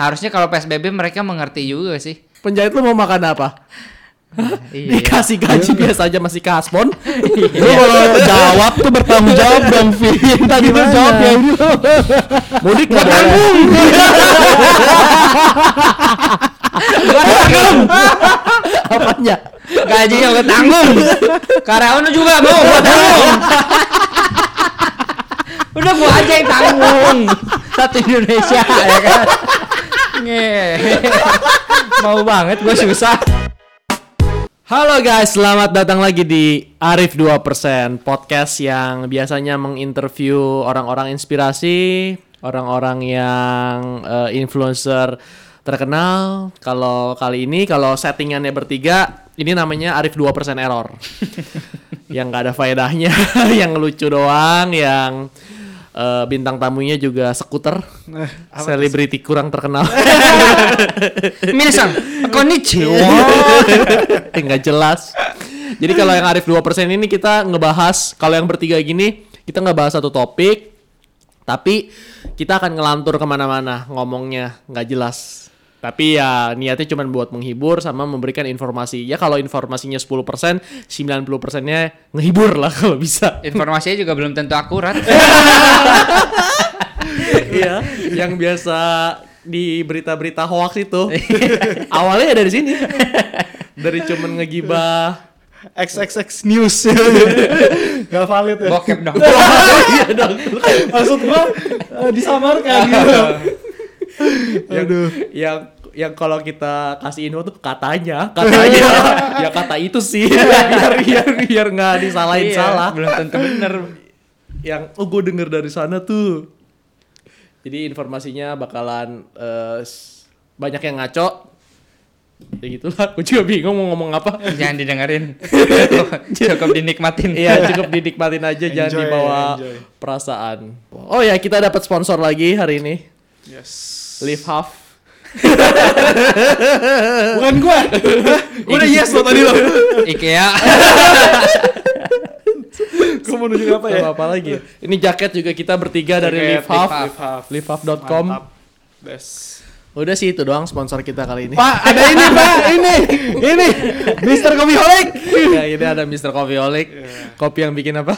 Harusnya kalau PSBB mereka mengerti juga sih. Penjahit lu mau makan apa? Iya. Dikasih gaji biasa aja masih kaspon. Lu kalau jawab tuh bertanggung jawab dong, Vin. Tadi lu jawab ya ini. Mudik nggak tanggung. Apanya? Gajinya gue tanggung. Karyawan lu juga mau gue tanggung. Udah gua aja yang tanggung. Satu Indonesia ya kan. Nge. Mau banget gue susah. Halo guys, selamat datang lagi di Arif 2% Podcast yang biasanya menginterview orang-orang inspirasi Orang-orang yang eh, influencer terkenal Kalau kali ini, kalau settingannya bertiga Ini namanya Arif 2% Error Yang gak ada faedahnya Yang lucu doang Yang eh, bintang tamunya juga skuter Selebriti kurang terkenal Minasan, konnichiwa. Eh, nggak jelas. Jadi kalau yang Arif 2% ini kita ngebahas kalau yang bertiga gini kita ngebahas satu topik tapi kita akan ngelantur ke mana-mana ngomongnya nggak jelas. Tapi ya niatnya cuma buat menghibur sama memberikan informasi. Ya kalau informasinya 10%, 90%-nya ngehibur lah kalau bisa. Informasinya juga belum tentu akurat. Iya, yang biasa di berita-berita hoax itu. Awalnya ya dari sini. Dari cuman ngegibah XXX News. Gak valid ya. Bokep dong. Iya dong. Maksud gua eh, disamarkan gitu. yang, yang yang kalau kita kasih info tuh katanya, katanya ya kata itu sih biar biar biar nggak disalahin Iya, salah. Belum tentu bener. Yang oh gue denger dari sana tuh. Jadi informasinya bakalan s- banyak yang ngaco. Ya gitulah, gue juga bingung mau ngomong apa. Jangan didengerin. Cukup dinikmatin. Iya cukup dinikmatin aja jangan Enjoy, dibawa enjoy. perasaan. Oh ya kita dapat sponsor lagi hari ini. Yes. Live Half. Bukan gua. Gua udah yes lo tadi lo. IKEA. Gua mau nunjuk apa ya? Sama apa lagi? Ini jaket juga kita bertiga dari Live Half. Live Half. Livehalf.com. Mantap. Best. Udah sih itu doang sponsor kita kali ini. Pak, ada ini, Pak. Ini. Ini. Mister Kopi Holic. ya ini ada Mr. Coffeeholic. Kopi yang bikin apa?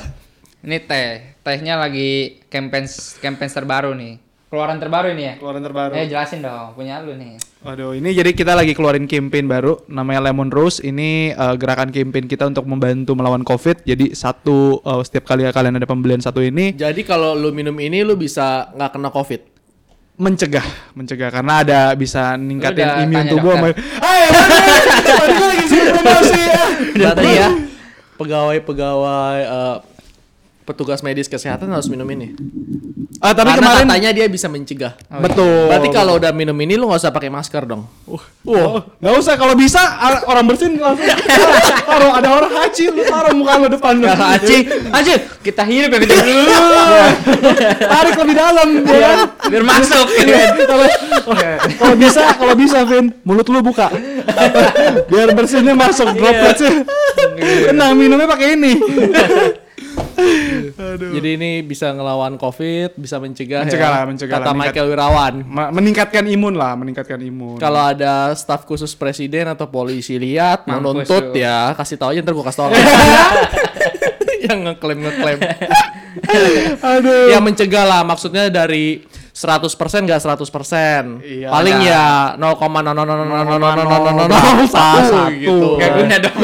Ini teh. Tehnya lagi campaign campaign terbaru nih. Keluaran terbaru ini ya? Keluaran terbaru. Eh jelasin dong, punya lu nih. Waduh, ini jadi kita lagi keluarin campaign baru namanya Lemon Rose. Ini eh, gerakan campaign kita untuk membantu melawan COVID. Jadi satu eh, setiap kali kalian ada pembelian satu ini Jadi kalau lu minum ini lu bisa nggak kena covid. mencegah, mencegah karena ada bisa ningkatin Udah imun tubuh. sama- Hai, tadi lagi promosi ya. Berarti ya pegawai-pegawai eh, petugas medis kesehatan harus minum ini. Ah, tapi Karena kemarin katanya dia bisa mencegah. betul. Berarti kalau udah minum ini lu nggak usah pakai masker dong. Wah, nggak usah kalau bisa orang bersin langsung taruh ada orang haji lu taruh muka lu depan lu. Kalau Aci, Aci, kita hirup ya kita Tarik lebih dalam ya kan? biar masuk. Kalau kalau bisa, kalau bisa Vin, mulut lu buka. Biar bersinnya masuk dropletnya. Kena minumnya pakai ini. Jadi ini bisa ngelawan covid, bisa mencegah, Mencegah ya. lah, mencegah Kata lah, meningkat- Michael Wirawan. Ma- meningkatkan imun lah, meningkatkan imun. Kalau ada staf khusus presiden atau polisi lihat mau nuntut ya, kasih tahu aja ntar gua kasih tahu. yang ngeklaim ngeklaim. Aduh. ya mencegah lah maksudnya dari 100% gak 100%. Iya. Paling ya 0,0000001 gitu. Gak guna dong.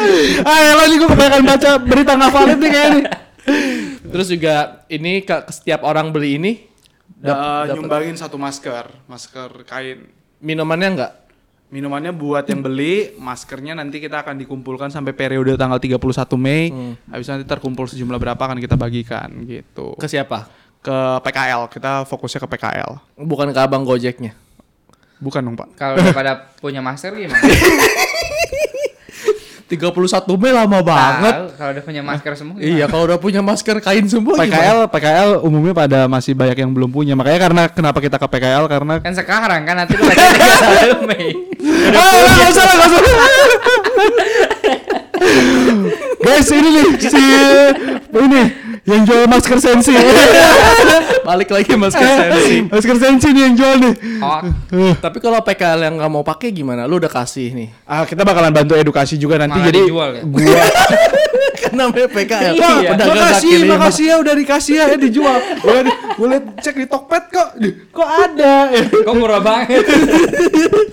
Ayo lagi gue kebanyakan baca berita nggak valid nih kayak ini. Terus juga ini ke, ke setiap orang beli ini Da, dap- nyumbangin satu masker, masker kain. minumannya enggak? Minumannya buat yang beli, maskernya nanti kita akan dikumpulkan sampai periode tanggal 31 Mei. Habis nanti terkumpul sejumlah berapa akan kita bagikan gitu. Ke siapa? Ke PKL, kita fokusnya ke PKL. Bukan ke abang Gojeknya. Bukan dong, Pak. Kalau pada punya masker gimana? 31 Mei lama banget. Kalau udah punya masker semua. gimana? Iya, kalau udah punya masker kain semua gimana? PKL, PKL umumnya pada masih banyak yang belum punya. Makanya karena kenapa kita ke PKL karena Kan sekarang kan nanti baca 31 Mei. Ah, nggak usah, nggak usah. Guys, ini nih si ini yang jual masker sensi. Balik lagi masker sensi. masker sensi nih yang jual nih. Oh, Tapi kalau PKL yang nggak mau pakai gimana? Lu udah kasih nih. Ah, kita bakalan bantu edukasi juga nanti Malah jadi dijual ya? gua kan namanya PKL. Iya. Pedagang makasih, makasih ya udah dikasih ya, ya dijual. Gue liat, gua liat cek di Tokped kok, kok ada. kok murah banget.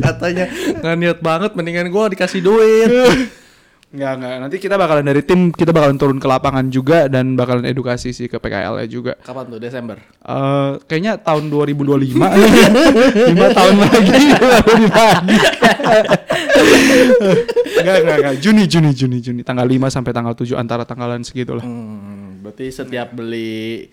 Katanya nggak niat banget, mendingan gua dikasih duit. Enggak, enggak. Nanti kita bakalan dari tim, kita bakalan turun ke lapangan juga dan bakalan edukasi sih ke PKL ya juga. Kapan tuh? Desember. Eh kayaknya tahun 2025 lima tahun lagi baru dibagi. enggak, enggak, enggak. Juni, Juni, Juni, Juni. Tanggal 5 sampai tanggal 7 antara tanggalan segitu lah. Hmm, berarti setiap beli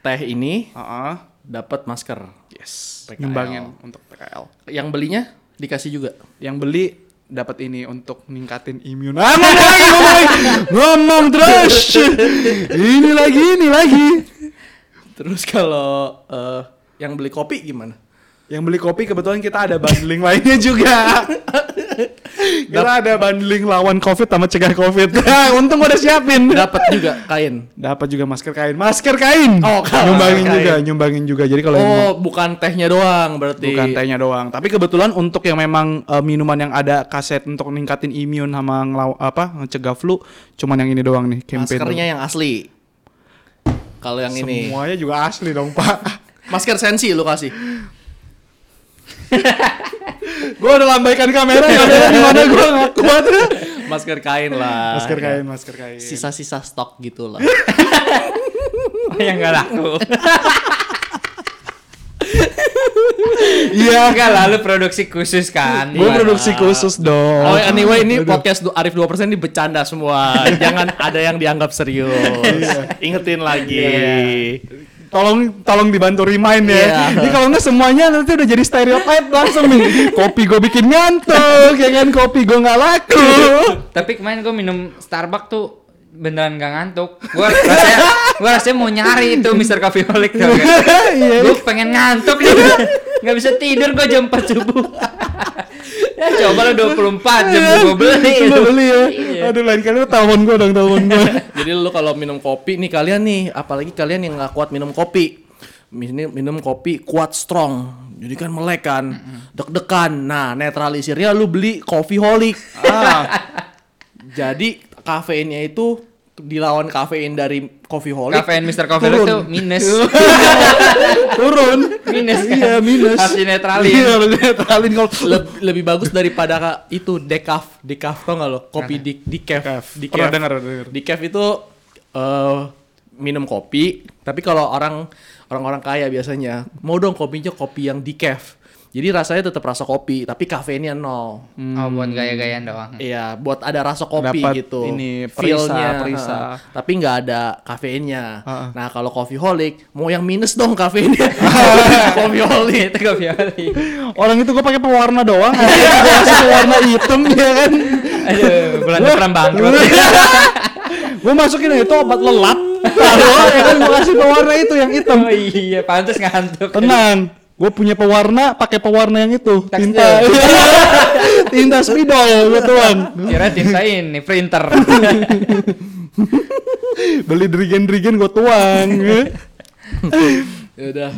teh ini Heeh. dapat masker. Yes. PKL. Nyumbangin untuk PKL. Yang belinya dikasih juga. Yang beli dapat ini untuk ningkatin imun. Ah, ngomong lagi, ngomong lagi. Ngomong terus. ini lagi, ini lagi. Terus kalau eh, yang beli kopi gimana? Yang beli kopi kebetulan kita ada bundling lainnya juga. kita ada bundling lawan covid sama cegah covid. Untung gua udah siapin. Dapat juga kain. Dapat juga masker kain. Masker kain. Oh, nyumbangin kain. juga, nyumbangin juga. Jadi kalau yang Oh, bukan tehnya doang berarti. bukan tehnya doang. Tapi kebetulan untuk yang memang eh, minuman yang ada kaset untuk ningkatin imun sama ngelaw apa ngecegah flu, cuman yang ini doang nih campaign. Maskernya yang asli. Kalau yang ini Semuanya juga asli dong, Pak. masker sensi lu kasih. Gua udah lambaikan kamera, kamera di mana gua nggak kuat. Masker kain lah. masker kain, masker kain. Sisa-sisa stok gitu lah. yang nggak laku. Iya, Enggak lalu produksi khusus kan. Gua produksi khusus dong. Oh anyway ini podcast du- Arif 2% ini bercanda semua. Jangan ada yang dianggap serius. Ingetin lagi. Tolong tolong dibantu remind ya. Ini kalau nggak semuanya nanti udah jadi stereotype langsung nih. Kopi gue bikin ngantuk, ya kan kopi gue nggak laku. Tapi kemarin gue minum Starbucks tuh beneran gak ngantuk. Gue rasanya, gue rasanya mau nyari itu Mr. Coffee Holic tuh. Iya. gue pengen ngantuk nih. Gak bisa tidur gue jam 4 subuh. ya coba lo 24 jam gue beli. Lu beli ya. Iya. Aduh lain kali lu telepon gue dong telepon gue. Jadi lu kalau minum kopi nih kalian nih, apalagi kalian yang nggak kuat minum kopi. Ini minum kopi kuat strong. Jadi kan melek kan, deg-degan. Nah, netralisirnya lu beli coffee holic. ah, Jadi kafeinnya itu dilawan kafein dari coffee holic. Kafein Mr. Coffee Turun. tuh minus. turun. minus kan? Iya minus. Harus dinetralin. Iya harus dinetralin kalau. Leb- lebih bagus daripada itu decaf decaf tau nggak lo kopi di decaf Decaf. Pernah dengar, decaf itu eh minum kopi tapi kalau orang orang-orang kaya biasanya mau dong kopinya kopi yang decaf jadi rasanya tetap rasa kopi tapi kafeinnya nol Oh buat gaya-gayaan doang. Iya, buat ada rasa kopi Dapat gitu. ini, perisa, Feel-nya, perisa. heeh. tapi nggak ada kafeinnya. Heeh. Nah, kalau coffee holic mau yang minus dong kafeinnya. coffee holic. Itu Coffee Holic. Orang itu gue pakai pewarna doang. Gue kasih pewarna hitam ya kan. Aduh, bulan depan bangkrut. gue masukin itu obat lelap. Taruh ya kan gue kasih pewarna itu yang hitam. Oh iya, pantas ngantuk. Tenang, gue punya pewarna, pakai pewarna yang itu, Tekstil. tinta, tinta spidol, gue tuang. Kira tinta ini printer. Beli drigen-drigen gue tuang. Ya udah.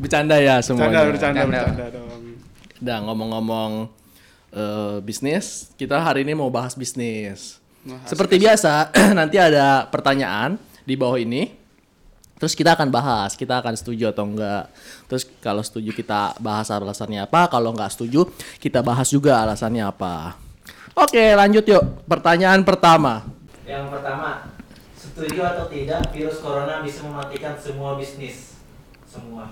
Bercanda ya semuanya. bercanda, Bercanda. bercanda dong. Udah ngomong-ngomong eh, bisnis, kita hari ini mau bahas bisnis. Seperti biasa, nanti ada pertanyaan di bawah ini. Terus kita akan bahas, kita akan setuju atau enggak. Terus kalau setuju kita bahas alasannya apa, kalau enggak setuju kita bahas juga alasannya apa. Oke, lanjut yuk. Pertanyaan pertama. Yang pertama, setuju atau tidak virus corona bisa mematikan semua bisnis? Semua.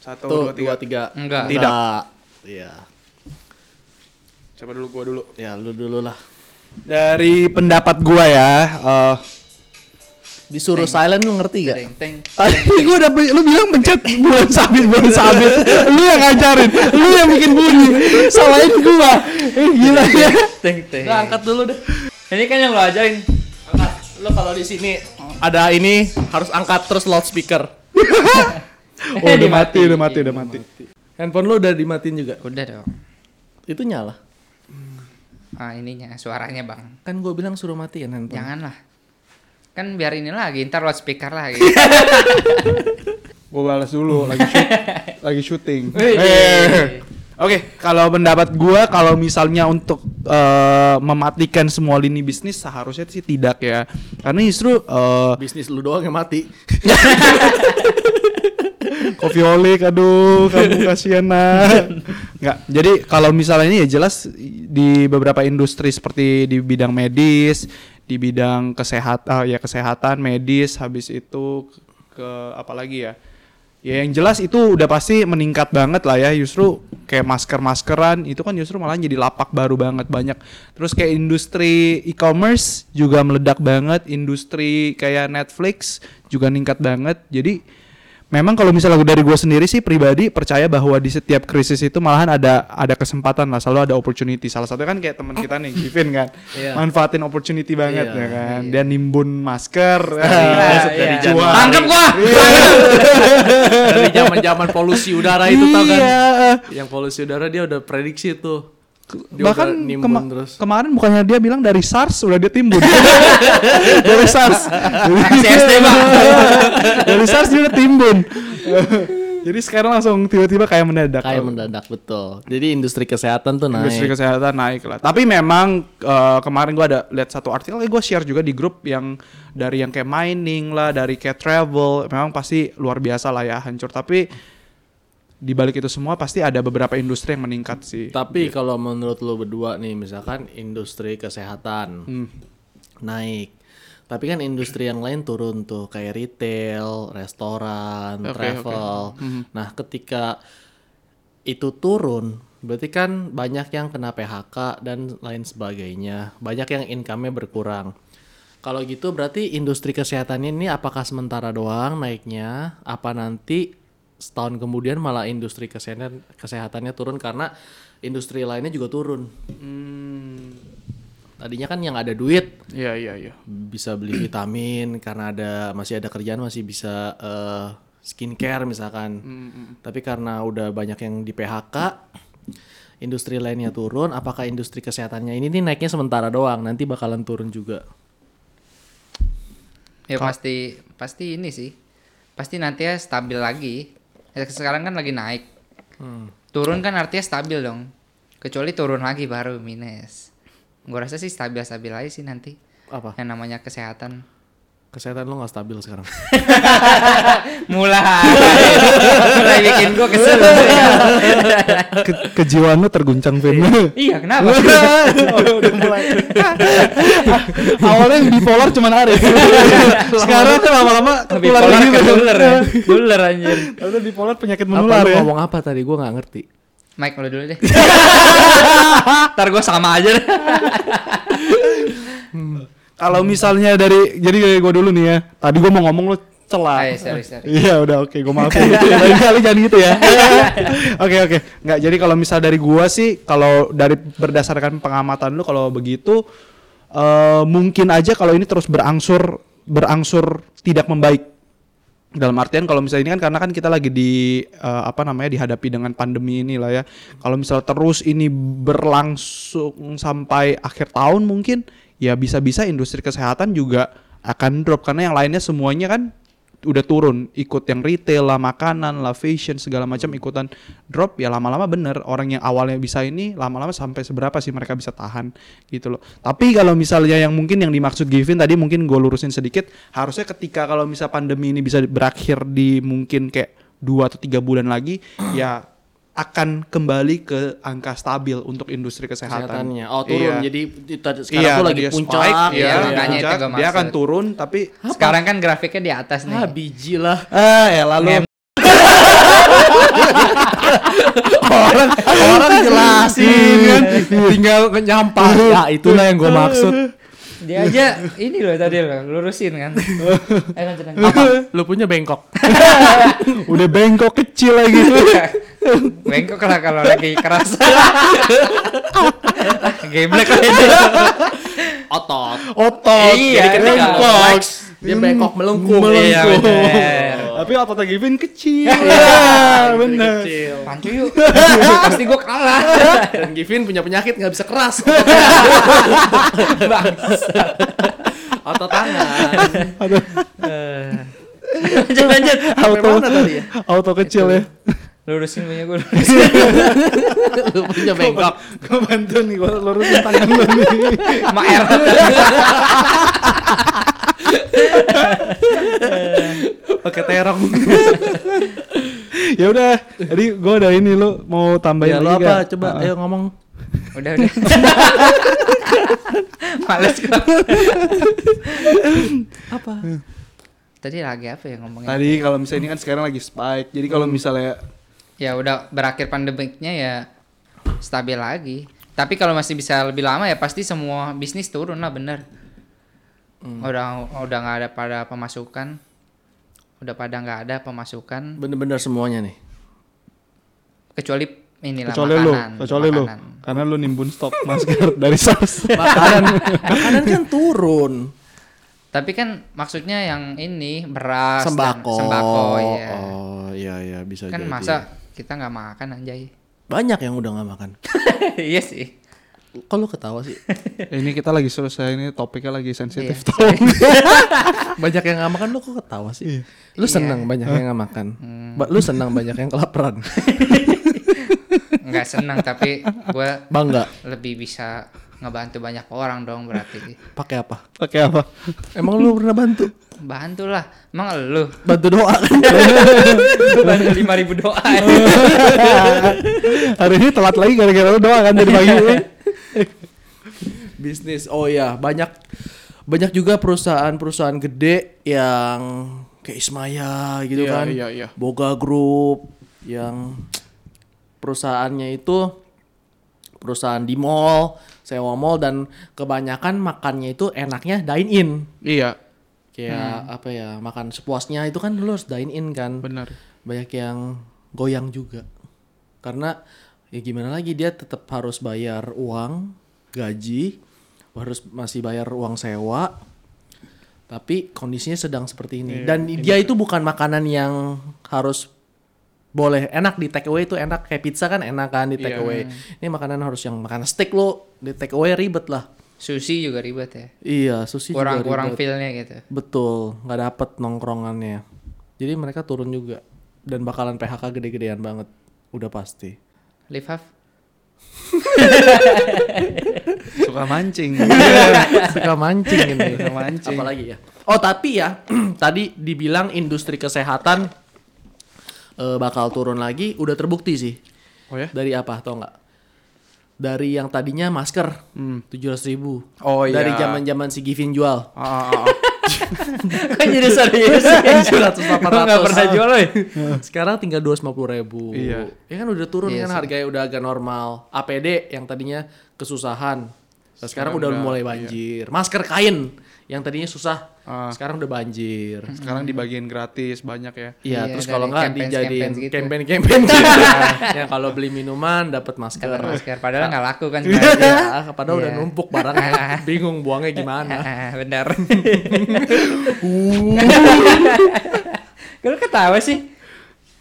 Satu, Tuh, dua, tiga. dua, tiga. Enggak. Tidak. Iya. Coba dulu, gue dulu. Ya, lu dulu lah. Dari pendapat gue ya, eh, Disuruh silent lu ngerti gak? Teng teng. Tadi gue udah lu bilang pencet bulan sabit bulan sabit. lu yang ngajarin, lu yang bikin bunyi. Salahin gua. Eh gila ya. Teng teng. Lu angkat dulu deh. Ini kan yang lo ajarin. Angkat. Lu kalau di sini ada ini harus angkat terus loudspeaker. Oh, udah mati, udah mati, udah mati. Handphone lu udah dimatiin juga. Udah dong. Itu nyala. Ah ininya suaranya bang. Kan gue bilang suruh matiin handphone. Janganlah. Kan biar ini lagi, ntar loudspeaker lagi. Gue balas dulu lagi shoot, lagi syuting. Wih. Eh. Oke, kalau pendapat gua kalau misalnya untuk eh, mematikan semua lini bisnis seharusnya sih tidak ya. Karena justru eh Bisnis lu doang yang mati. kopi olik aduh kamu kasihan nak. Nggak jadi kalau misalnya ini ya jelas di beberapa industri seperti di bidang medis di bidang kesehatan ya kesehatan medis habis itu ke apa lagi ya? Ya yang jelas itu udah pasti meningkat banget lah ya. Justru kayak masker maskeran itu kan justru malah jadi lapak baru banget banyak. Terus kayak industri e-commerce juga meledak banget industri kayak Netflix juga ningkat banget. Jadi Memang kalau misalnya dari gue sendiri sih pribadi percaya bahwa di setiap krisis itu malahan ada ada kesempatan lah, selalu ada opportunity. Salah satunya kan kayak teman kita nih, Kevin kan, Iya. manfaatin opportunity banget Iya, ya kan. Dia nimbun masker, Masuk dari iya. Tangkep gua. Dari zaman-zaman polusi udara itu tau kan. Iya. Yang polusi udara dia udah prediksi tuh. Dia Bahkan kema- terus. kemarin bukannya dia bilang dari SARS udah dia timbun. dari SARS. Dari SARS dia udah timbun. Jadi sekarang langsung tiba-tiba kayak mendadak. Kayak mendadak betul. Jadi industri kesehatan tuh naik. Industri kesehatan naik lah. Tapi memang eh, kemarin gua ada lihat satu artikel, gue share juga di grup yang dari yang kayak mining lah, dari kayak travel, memang pasti luar biasa lah ya hancur. Tapi di balik itu semua pasti ada beberapa industri yang meningkat sih. Tapi kalau menurut lo berdua nih, misalkan industri kesehatan Hmm. naik, tapi kan industri yang lain turun tuh kayak retail, restoran, Oke, travel. oke. Hmm. Nah, ketika itu turun, berarti kan banyak yang kena PHK dan lain sebagainya, banyak yang income-nya berkurang. Kalau gitu berarti industri kesehatan ini apakah sementara doang naiknya? Apa nanti setahun kemudian malah industri kesehatan kesehatannya turun karena industri lainnya juga turun. Tadinya kan yang ada duit Iya iya iya. bisa beli vitamin karena ada masih ada kerjaan masih bisa eh, skincare misalkan. Tapi karena udah banyak yang di PHK, industri lainnya turun. Apakah industri kesehatannya ini nih naiknya sementara doang? Nanti bakalan turun juga. Ya pasti pasti ini sih. Pasti nanti ya stabil lagi. Ya, sekarang kan lagi naik. Turun kan artinya stabil dong. Kecuali turun lagi baru minus. Gue rasa sih stabil-stabil aja sih nanti. Apa? Yang namanya kesehatan. Kesehatan lo nggak stabil sekarang. Mulai. Mulai bikin gue kesel. Ke- kejiwaan lu terguncang Vin. iya kenapa? udah mulai. Awalnya yang bipolar cuma Arif. Sekarang tuh lama-lama Lebih ketular polar ke duler ya. Duler anjir. Lalu bipolar penyakit apa menular lo ya. ngomong apa tadi? Gue nggak ngerti. Mike lo dulu deh. Ntar gue sama aja deh. Kalau misalnya dari jadi dari gua dulu nih ya. Tadi gua mau ngomong lu celah. Ayo, sorry, sorry. Iya udah oke gua maafin. Lain kali jangan gitu ya. Oke oke. Nggak jadi kalau misal dari gua sih kalau dari berdasarkan pengamatan lu kalau begitu eh mungkin aja kalau ini terus berangsur berangsur tidak membaik. Dalam artian kalau misalnya ini kan karena kan kita lagi di eh, apa namanya dihadapi dengan pandemi ini lah ya. Kalau misal terus ini berlangsung sampai akhir tahun mungkin ya bisa-bisa industri kesehatan juga akan drop karena yang lainnya semuanya kan udah turun. Ikut yang retail lah makanan lah fashion segala macam ikutan drop ya lama-lama bener. Orang yang awalnya bisa ini lama-lama sampai seberapa sih mereka bisa tahan gitu loh. Tapi kalau misalnya yang mungkin yang dimaksud Givin tadi mungkin gue lurusin sedikit harusnya ketika kalau misal pandemi ini bisa berakhir di mungkin kayak dua atau tiga bulan lagi ya akan kembali ke angka stabil untuk industri kesehatan. Kesehatannya. Oh turun. Iya. Jadi sekarang Iya, tuh lagi puncak. spike, Iya, iya, makanya puncak, itu gua dia akan turun tapi Sekarang kan grafiknya di atas nih. Ah biji lah. ah ya lalu Ngem- orang orang jelasin kan tinggal nyampah ya itulah yang gue maksud Dia aja ini loh tadi loh, lurusin kan. Eh kan apa lu punya bengkok udah bengkok kecil lagi. Bengkok lah kalau lagi keras. Geblek aja. otot Otot. Iya, bengkok. Dia bengkok melengkung Iya Melengkung. bener. Tapi ototnya Givin kecil. Iya, bener. kecil Pancu yuk. Pasti gua kalah. dan Givin punya penyakit nggak bisa keras Otot tangan. Eh. lanjut lanjut Auto, mana tadi ya? auto kecil ya. Lurusin punya gue. Lu punya bengkok. Gue bantu nih, gue lurusin tangan lu nih. Ma R. Pakai terong. ya udah, jadi gue udah ini lu mau tambahin Ya lu lagi apa? nggak? Coba Ah, ayo ngomong. Udah udah. Males gue. Apa? Tadi lagi apa ya ngomongnya? Tadi kalau misalnya ini kan sekarang lagi spike, jadi kalau misalnya Ya udah berakhir pandemiknya ya stabil lagi. Tapi kalau masih bisa lebih lama ya pasti semua bisnis turun lah bener. Udah udah nggak ada pada pemasukan. Udah pada nggak ada pemasukan. Bener-bener semuanya nih. Kecuali inilah kecuali lu, makanan. kecuali lu, makanan. karena lu nimbun stok masker dari SARS. Makanan, makanan kan turun. Tapi kan maksudnya yang ini beras dan Sembako. sembako ya. Oh iya iya bisa kan jadi. masa kita nggak makan anjay. Banyak yang udah nggak makan. iya sih. Kok lu ketawa sih? ini kita lagi selesai ini topiknya lagi sensitif Iya, tuh. banyak yang nggak makan lu kok ketawa sih? Lu seneng banyak yang nggak makan. Ba- Lu seneng banyak yang kelaparan. Nggak senang tapi gue Bangga. lebih bisa ngebantu banyak orang dong berarti. Pakai apa? Pakai apa? Emang lu pernah bantu? Bantu lah. Emang lu Bantu doa kan? bantu lima ribu doa. Hari ini telat lagi gara-gara lu doa kan dari pagi. Bisnis. Oh iya, banyak banyak juga perusahaan-perusahaan gede yang kayak Ismaya gitu Iya, kan. iya, iya. Boga Group yang perusahaannya itu perusahaan di mall, sewa mall dan kebanyakan makannya itu enaknya dine in. iya, Kayak apa ya, makan sepuasnya itu kan lu harus dine in kan. benar. Banyak yang goyang juga. Karena ya gimana lagi dia tetap harus bayar uang, gaji, harus masih bayar uang sewa. Tapi kondisinya sedang seperti ini. Dan dia itu bukan makanan yang harus boleh enak di take away itu enak kayak pizza kan enak kan di take Iya. away. Ini makanan harus yang makan steak lo di take away ribet lah. Sushi juga ribet ya. Iya, sushi juga Kurang kurang ribet. feelnya gitu. Betul, nggak dapet nongkrongannya. Jadi mereka turun juga dan bakalan PHK gede-gedean banget, udah pasti. Live half. Suka mancing. Suka mancing ini. Suka mancing. Apalagi ya. Oh tapi ya, tadi dibilang industri kesehatan eh, bakal turun lagi, udah terbukti sih. Oh ya? Dari apa? Tau nggak? Dari yang tadinya masker tujuh ratus ribu. Oh iya. Dari zaman zaman si Givin jual. Ah, ah, ah. Kan jadi serius. Tujuh ratus delapan Gua nggak pernah jual loh. Sekarang tinggal dua ribu. Iya. Ya kan udah turun Iya kan sih. harganya udah agak normal. APD yang tadinya kesusahan. Nah, sekarang, udah, mulai banjir. Masker kain yang tadinya susah. Ah. Sekarang udah banjir. Sekarang dibagiin gratis banyak ya. Iya, Iya, terus kalau nggak campaign- dijadiin campaign gitu. campaign-campaign gitu. yang kalau beli minuman dapat masker. Dapat masker padahal nggak laku kan Iya, sebenarnya. padahal udah Iya. numpuk barangnya. Bingung buangnya gimana. Benar. Kalau ketawa sih.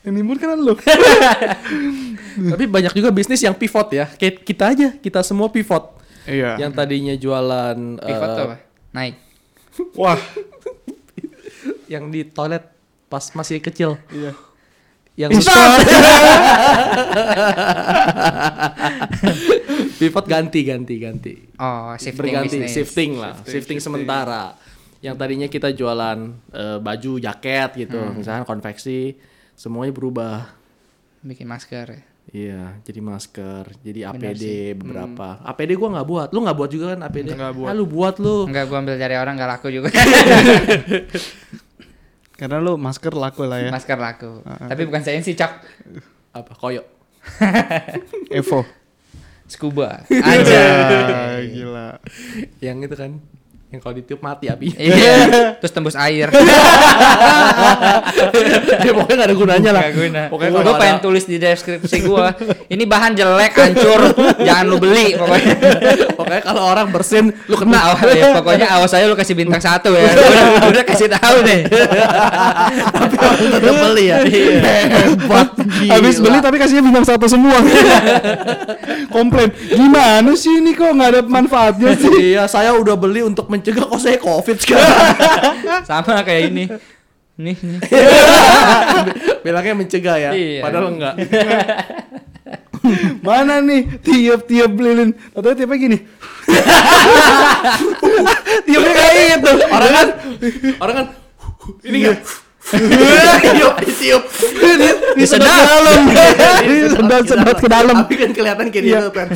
Yang nimbun kan lu. Tapi banyak juga bisnis yang pivot ya. Kayak kita aja, kita semua pivot. iya. Yang tadinya jualan Pivot tuh apa? Naik. Wah. yang di toilet pas masih kecil. Iya. Yang pivot ganti ganti ganti. Oh, shifting Berganti bisnis. shifting lah, shifting, sementara. Yang tadinya kita jualan eh, baju, jaket gitu, misalnya konveksi, semuanya berubah. Bikin masker ya. Iya, jadi masker, jadi APD beberapa. APD gua nggak buat, lu nggak buat juga kan APD? Nggak buat. Ah, lu buat lu. Enggak gua ambil dari orang nggak laku juga. Karena lu masker laku lah ya. masker laku. Tapi bukan saya sih, Cak. Apa? Koyo. Evo. Scuba. Aja. Gila. Yang itu kan, yang kalau ditiup mati api. Iya. Terus tembus air. ya pokoknya gak ada gunanya lah. Gak guna. Pokoknya gue pengen ada- tulis di deskripsi gue. Ini bahan jelek, hancur, jangan lu beli. Pokoknya. Pokoknya kalau orang bersin, lu kena. Awas, ya, pokoknya awas aja lu kasih bintang satu ya. Udah, udah kasih tahu nih. Tapi orang tetap beli ya. Hebat. gila. Habis beli tapi kasihnya bintang satu semua. Komplain. Gimana sih ini kok nggak ada manfaatnya sih? Iya, saya udah beli untuk mencegah kok saya covid sekarang Sama kayak ini. Nih, nih. bilangnya mencegah ya Iya. padahal enggak Mana nih tiup-tiup lilin? Atau tiupnya gini. tiupnya kayak gitu. orang kan orang kan ini kan tiup ditiup Disedot ke dalam. Disedot ke dalam. tapi kan kelihatan kayak gitu kan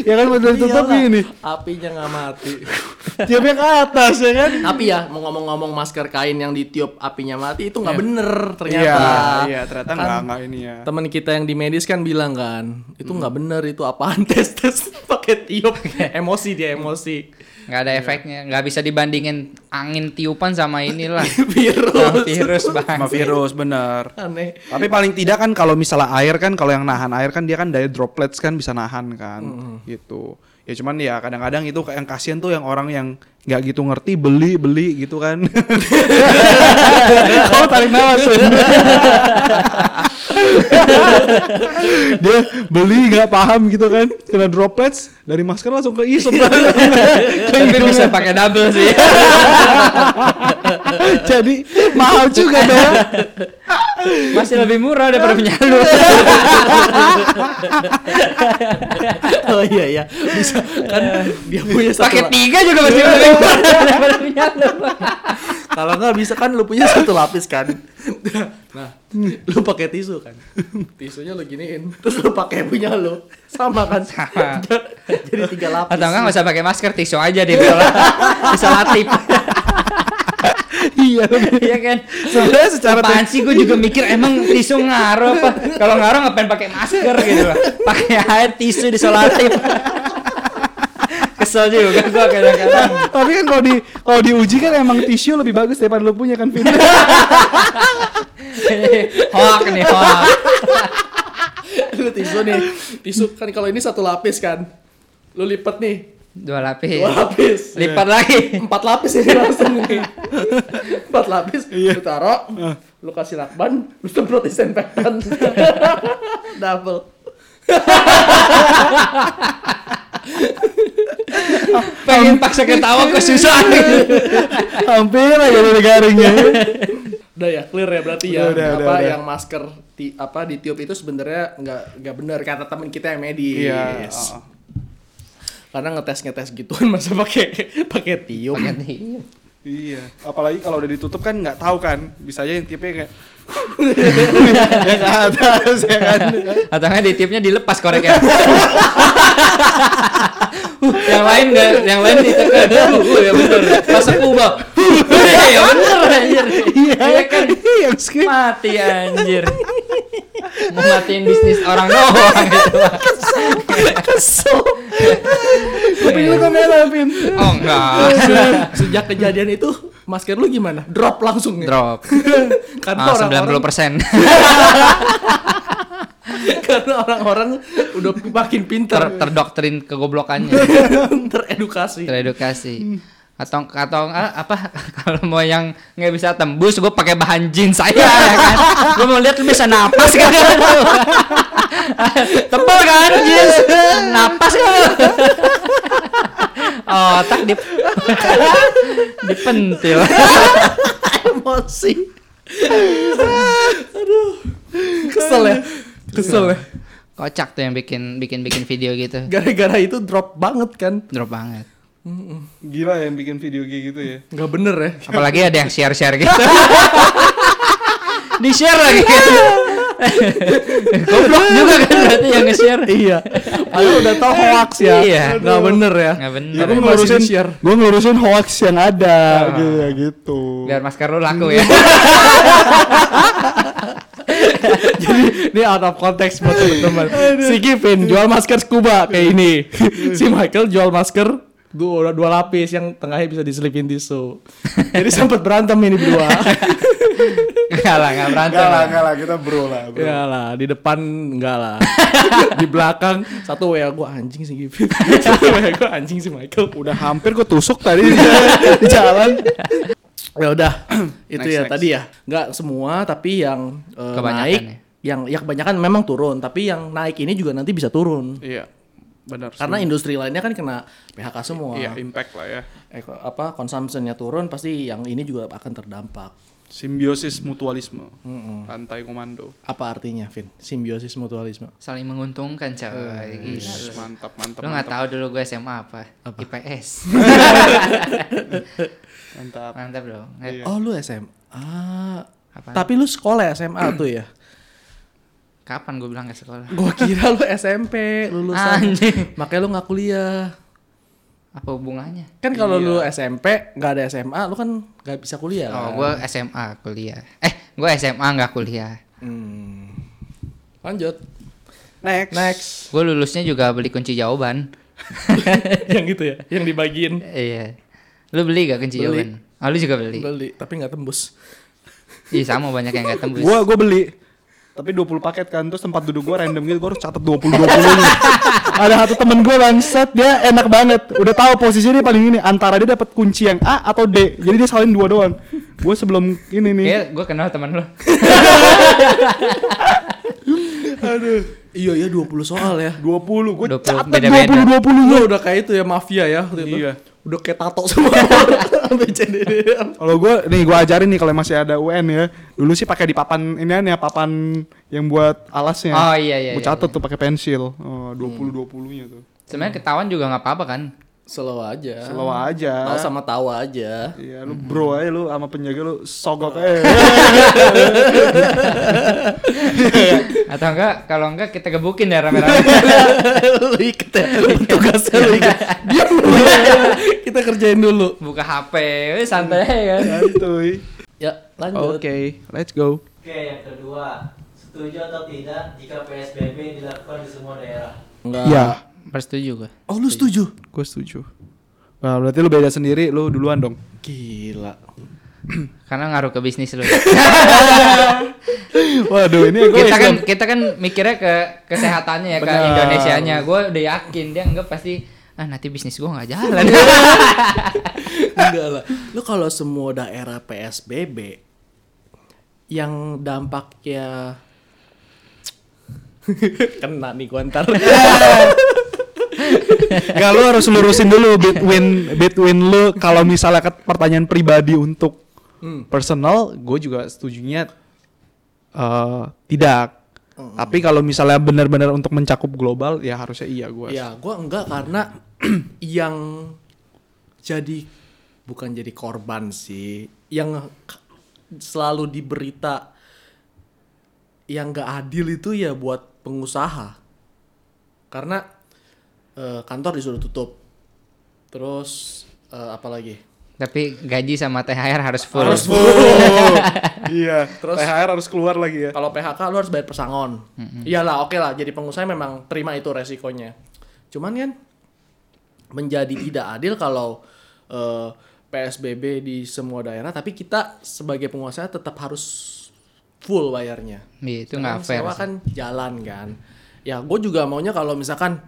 Ya kan udah ditutup Iyalah, gini. apinya nggak mati Tiupnya ke atas ya kan. tapi ya mau ngomong-ngomong masker kain yang ditiup apinya mati itu nggak Iya. bener Iya, ternyata iya ternyata Kan enggak enggak ini ya. teman kita yang di medis kan bilang kan itu nggak bener itu apaan tes tes pakai tiup emosi dia emosi Nggak ada efeknya. Nggak bisa dibandingin angin tiupan sama inilah. virus Sama virus bang. Sama virus bener. aneh Tapi paling tidak kan kalau misalnya air kan kalau yang nahan air kan dia kan dari droplets kan bisa nahan kan gitu. Ya cuman ya kadang-kadang itu yang kasihan tuh yang orang yang nggak gitu ngerti beli beli gitu kan. Kamu tarik nafas. dia beli nggak paham gitu kan kena droplets dari masker langsung ke isep Tapi bisa pakai double sih. jadi mahal juga dong Masih lebih murah daripada penyalur. oh iya iya bisa kan dia punya Pakai tiga juga masih lebih kalau nggak bisa kan lu punya satu lapis kan nah lu pakai tisu kan tisunya lu giniin terus lu pakai punya lu sama kan Sama. jadi tiga lapis Atau enggak nggak usah pakai masker, tisu aja di isola- isolatif. iya Iya kan? sebenarnya secara Apaan sih gue juga mikir emang tisu ngaruh apa? Kalau ngaruh ngapain pakai masker gitu loh. Pakai air tisu isolatif. Kesel juga gue kadang-kadang. Tapi kan kalau di kalau diuji kan emang tisu lebih bagus daripada lu punya kan Vin. hoak nih hoak. lu tisu nih. Tisu kan kalau ini satu lapis kan. Lu lipat nih. Dua lapis. dua lapis. Lipat lagi. empat lapis ini langsung nih. Empat lapis. Lu taruh. Lu kasih lakban. Lu semprot disinfektan. Double Pengen paksa ketawa kesusahan. Hampir aja udah garingnya. udah ya clear ya berarti ya Udah, apa udah, udah. yang masker ti, apa ditiup itu sebenarnya nggak nggak benar kata teman kita yang medis Iya. oh. karena ngetes ngetes gituan masa pakai pakai tiup Pakai tiup. Iya. Apalagi kalau udah ditutup kan nggak tahu kan. Bisa aja yang tipenya kayak ya ke atas ya kan. Atau nggak di tiupnya dilepas koreknya. Yang lain nggak, yang lain ditekan. Uh, ya bener. Masuk ubah. Uh, ya bener anjir. Iya kan. Yang skip. Mati anjir. Mau matiin bisnis orang doang gitu. kesel Kuping lu kamera Vin. Oh enggak. sejak kejadian itu masker lu gimana drop langsung ya Drop. karena Ah, orang-orang 90 persen. karena orang-orang udah makin Ter, pintar terdoktrin kegoblokannya. teredukasi Teredukasi. Atau atau ah, apa kalau mau yang nggak bisa tembus gue pakai bahan jeans saya ya kan. Gue mau lihat lu bisa napas kan. Tebal kan jeans. Napas kan. Oh, otak dip dipentil. emosi aduh kesel ya kesel ya Kocak tuh yang bikin bikin bikin video gitu. gara-gara itu drop banget kan Drop banget. Gila yang bikin video kayak gitu ya. nggak bener ya Apalagi ada yang share-share gitu. Di share lagi. Goblok juga kan berarti yang nge-share. iya padahal udah tau hoax ya Iya. nggak bener ya Nggak bener. Gue masih ngelurusin di-share. gue ngelurusin hoax yang ada gitu ya gitu. Biar masker lu laku ya. Jadi ini out of context buat teman-teman. Si Kevin jual masker scuba kayak ini. si Michael jual masker dua, dua lapis yang tengahnya bisa diselipin tisu. Jadi sempat berantem ini berdua. Enggak lah, enggak berantem. Enggak lah, enggak lah kita bro lah. Bro. ya lah, di depan enggak lah. di belakang satu ya gua anjing si Kevin. satu ya gua anjing si Michael. Udah hampir gue tusuk tadi di, di jalan. Ya udah, itu Next, ya next. tadi ya. Enggak semua tapi yang eh, Kebanyakan naik ya. yang ya kebanyakan memang turun, tapi yang naik ini juga nanti bisa turun. Iya. Benar. Karena industri lainnya kan kena PHK semua. Iya, impact lah ya. Eko- apa consumption-nya turun pasti yang ini juga akan terdampak. Simbiosis mutualisme. Rantai komando. Apa artinya, Vin? Simbiosis mutualisme. Saling menguntungkan coy. Gila lu. Mantap, mantap. Lu nggak tahu dulu gue SMA apa? IPS. Mantap. Mantap dong. Eh, Oh, lu SMA. Apaan? Tapi lu sekolah SMA tuh ya? Kapan gue bilang ke sekolah? Gua kira lu SMP lulusan. Anjing. Makanya lu nggak kuliah. Apa hubungannya? Kan kalau lu SMP nggak ada SMA, lu kan nggak bisa kuliah. Oh, kan? gue SMA kuliah. Eh, gue SMA nggak kuliah. Hmm. Lanjut. Next. Next. Gue lulusnya juga beli kunci jawaban. yang gitu ya, yang dibagiin. Iya. Lu beli gak kunci Beli. jawaban? Oh, lu juga beli. Beli, tapi nggak tembus. Iya, sama banyak yang gak tembus. Gua gua beli. Tapi 20 paket kan terus tempat duduk gua random gitu gua harus catat 20 20 nya. Ada satu temen gua bangsat dia enak banget. Udah tahu posisinya dia paling ini antara dia dapat kunci yang A atau D. Jadi dia salin dua doang. Gua sebelum ini nih. Kayak gue kenal teman lu. Iya ya 20 soal ya. 20 gua 20, catat beda-beda. 20 20 Lu udah kayak itu ya mafia ya waktu itu. Iya. Udah kayak tato semua. Kalau gua nih gua ajarin nih kalau masih ada UN ya. Dulu sih pakai di papan ini ya papan yang buat alasnya. Oh, iya, iya, Gua iya, catat tuh pakai pensil. Oh, 20 20-nya tuh. Sebenarnya ketahuan juga nggak apa-apa kan? Slow aja. Slow aja. Tahu sama tawa aja. Iya, lu bro aja lu sama penjaga lu sogok aja. Atau enggak kalau enggak kita gebukin ya rame-rame. lu iket ya. Tugasnya lu iket. Diam lu. Kita kerjain dulu. Buka HP, santai kan. Santuy. Ya, lanjut. Oke, let's go. Oke, yang kedua, setuju atau tidak jika PSBB dilakukan di semua daerah? Enggak. Iya, Persetuju gue. Oh, lu setuju? gue setuju. Nah, berarti lu beda sendiri, lu duluan dong. Gila. Karena ngaruh ke bisnis lu. Waduh, ini gue kita kan kita kan mikirnya ke kesehatannya ya ke Benar. Indonesianya. Gue udah yakin dia enggak pasti ah nanti bisnis gue nggak jalan. Enggak lah. Lu kalau semua daerah PSBB yang dampaknya kena nih gua ntar. Gak, lu harus lurusin dulu between between lu kalau misalnya ke pertanyaan pribadi untuk personal, gue juga setujunya eh, tidak. Tapi kalau misalnya benar-benar untuk mencakup global, ya harusnya iya gue. ya, gua enggak karena yang jadi bukan jadi korban sih, yang selalu diberita yang gak adil itu ya buat pengusaha. Karena eh, kantor disuruh tutup. Terus eh, apa lagi? Tapi gaji sama THR harus full. Harus full. iya. Terus- THR harus keluar lagi ya. Kalau PHK lu harus bayar pesangon. Iyalah, oke lah. Jadi pengusaha memang terima itu resikonya. Cuman kan menjadi tidak adil kalau eh, PSBB di semua daerah, tapi kita sebagai pengusaha tetap harus full bayarnya. Iya, itu nggak fair. sewa kan jalan kan. Ya, gue juga maunya kalau misalkan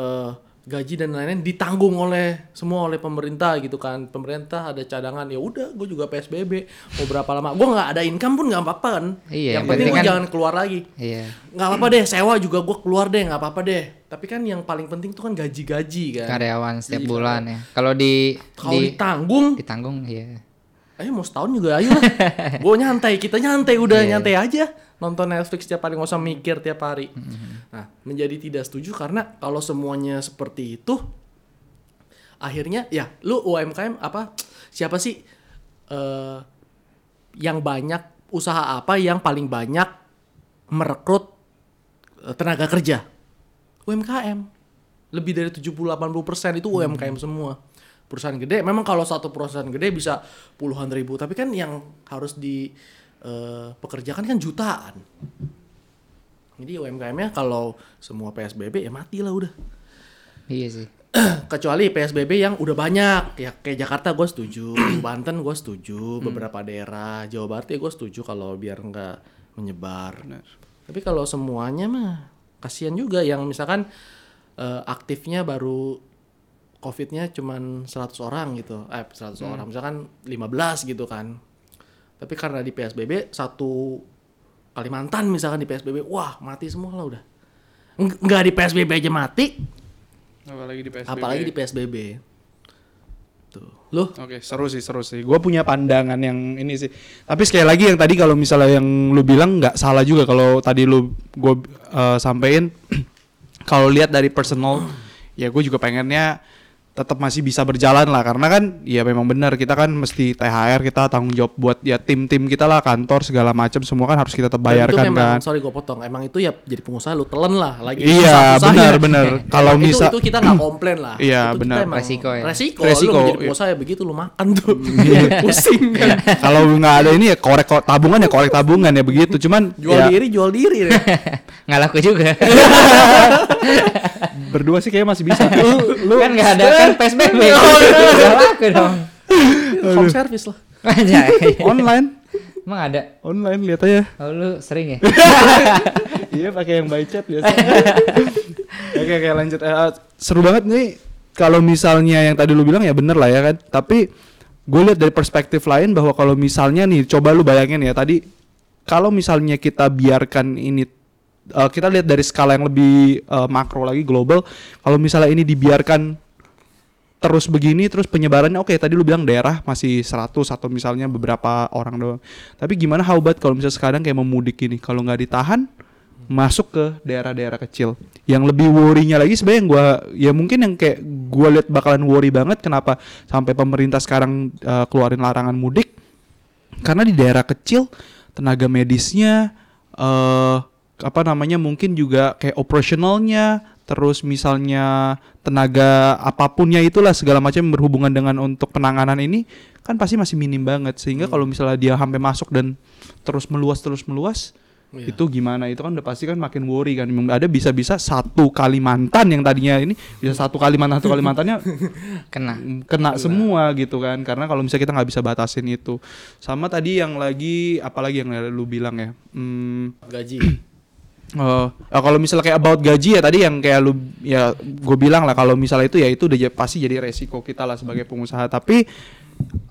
eh, gaji dan lain-lain ditanggung oleh semua oleh pemerintah gitu kan. Pemerintah ada cadangan ya udah, gue juga PSBB mau berapa lama. Gue nggak ada income pun nggak apa-apa kan. Iya, Yang penting gue kan- jangan keluar lagi. Iya. Nggak apa-apa deh, sewa juga gue keluar deh, nggak apa-apa deh. Tapi kan yang paling penting tuh kan gaji-gaji kan. Karyawan setiap Iya, bulan ya. Kalau di Kalau di ditanggung, ditanggung iya. Ayo mau setahun juga ayo lah. gue nyantai, kita nyantai udah Iya. nyantai aja. Nonton Netflix tiap hari nggak usah mikir tiap hari. Nah, menjadi tidak setuju karena kalau semuanya seperti itu, akhirnya ya lu UMKM apa siapa sih eh yang banyak usaha apa yang paling banyak merekrut eh, tenaga kerja? UMKM. Lebih dari 70-80% itu UMKM semua. Perusahaan gede, memang kalau satu perusahaan gede bisa puluhan ribu, tapi kan yang harus di eh, pekerjakan kan jutaan. Jadi UMKM-nya kalau semua PSBB ya mati lah udah. Iya sih. Kecuali PSBB yang udah banyak, ya kayak Jakarta gue setuju, Banten gue setuju, beberapa daerah, Jawa Barat ya gue setuju kalau biar nggak menyebar. Tapi kalau semuanya mah kasihan juga yang misalkan eh, aktifnya baru COVID-nya cuman 100 orang gitu. Eh 100 orang misalkan 15 gitu kan. Tapi karena di PSBB satu Kalimantan misalkan di PSBB, wah mati semua lah udah. Nggak di PSBB aja mati, Apalagi di PSBB. Apalagi di PSBB. Tuh. Lu Oke, seru sih, seru sih. Gue punya pandangan yang ini sih. Tapi sekali lagi yang tadi kalau misalnya yang lu bilang nggak salah juga kalau tadi lu gue sampein kalau lihat dari personal, ya gue juga pengennya tetap masih bisa berjalan lah karena kan ya memang benar kita kan mesti THR kita tanggung jawab buat ya tim-tim kita lah kantor segala macam semua kan harus kita tetap Dan itu bayarkan memang, kan. sorry gue potong. Emang itu ya jadi pengusaha lu telen lah lagi. Iya, benar, benar. Kalau Itu- misal- itu, kita nggak komplain lah. Iya, benar. Resiko ya. Resiko, Resiko, lu iya. pengusaha ya begitu lu makan tuh. Pusing kan. kalau nggak ada ini ya korek ko- tabungan ya korek tabungan ya begitu. Cuman Jual ya, diri, jual diri. Nggak laku juga. Berdua sih kayaknya masih bisa. lu, lu kan nggak ada kan PSBB. Nggak laku dong. Home service lah. Aja. online, Emang ada? online lihat aja. Oh lu sering ya? iya pakai yang by chat biasa. oke oke lanjut. Eh, eh, seru banget nih kalau misalnya yang tadi lu bilang ya bener lah ya kan. Tapi gue lihat dari perspektif lain bahwa kalau misalnya nih coba lu bayangin ya tadi kalau misalnya kita biarkan ini eh, kita lihat dari skala yang lebih eh, makro lagi global. Kalau misalnya ini dibiarkan terus begini terus penyebarannya oke tadi lu bilang daerah masih 100 atau misalnya beberapa orang doang. Tapi gimana how about kalau misalnya sekarang kayak mau mudik gini kalau nggak ditahan masuk ke daerah-daerah kecil. Yang lebih worry-nya lagi sebenarnya gua ya mungkin yang kayak gua lihat bakalan worry banget kenapa sampai pemerintah sekarang eh, keluarin larangan mudik? Karena di daerah kecil tenaga medisnya eh apa namanya mungkin juga kayak operasionalnya terus misalnya tenaga apapunnya itulah segala macam berhubungan dengan untuk penanganan ini kan pasti masih minim banget. Sehingga kalau misalnya dia sampai masuk dan terus meluas terus meluas Iya. itu gimana? Itu kan udah pasti kan makin worry kan. Ada bisa-bisa satu Kalimantan yang tadinya ini bisa satu Kalimantan satu Kalimantannya Kena. Mm, kena semua gitu kan. Karena kalau misalnya kita nggak bisa batasin itu. Sama tadi yang lagi apalagi yang lu bilang ya hmm, Gaji. eh, eh, kalau misalnya kayak about gaji ya tadi yang kayak lu ya gue bilang lah kalau misalnya itu ya itu udah pasti jadi resiko kita lah sebagai pengusaha. Tapi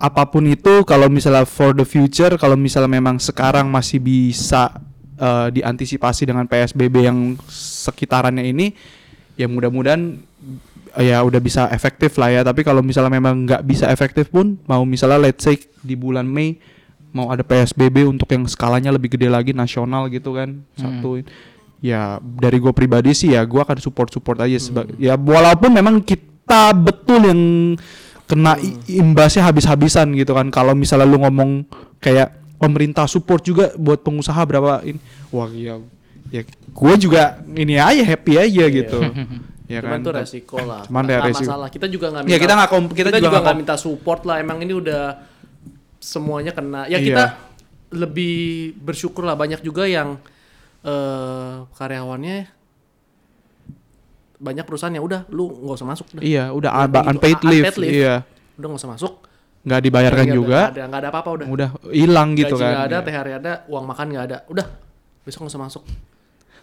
apa pun itu kalau misalnya for the future kalau misalnya memang sekarang masih bisa eh, diantisipasi dengan PSBB yang sekitarannya ini ya mudah-mudahan eh, ya udah bisa efektif lah ya. Tapi kalau misalnya memang nggak bisa efektif pun mau misalnya let's say di bulan Mei mau ada PSBB untuk yang skalanya lebih gede lagi nasional gitu kan satu ya dari gue pribadi sih ya gue akan support support aja seba- ya walaupun memang kita betul yang kena imbasnya habis-habisan gitu kan kalau misalnya lu ngomong kayak pemerintah support juga buat pengusaha berapa ini wah iya ya gue juga ini aja happy aja gitu ya Cuman kan itu resiko lah. Cuman ya resiko. masalah. Kita juga nggak Ya, minta. kita nggak kom- kita juga nggak minta support lah. Emang ini udah semuanya kena. Ya Iya. kita lebih bersyukur lah banyak juga yang eh karyawannya banyak perusahaan yang udah lu nggak usah masuk dah. iya udah gitu. unpaid Un- leave, unpaid leave. iya Udah nggak usah masuk. nggak dibayarkan Gaji juga Nggak ada nggak ada apa-apa udah. udah hilang gitu Gaji kan nggak ada, Iya. THR ada, uang makan nggak ada. Udah besok nggak usah masuk.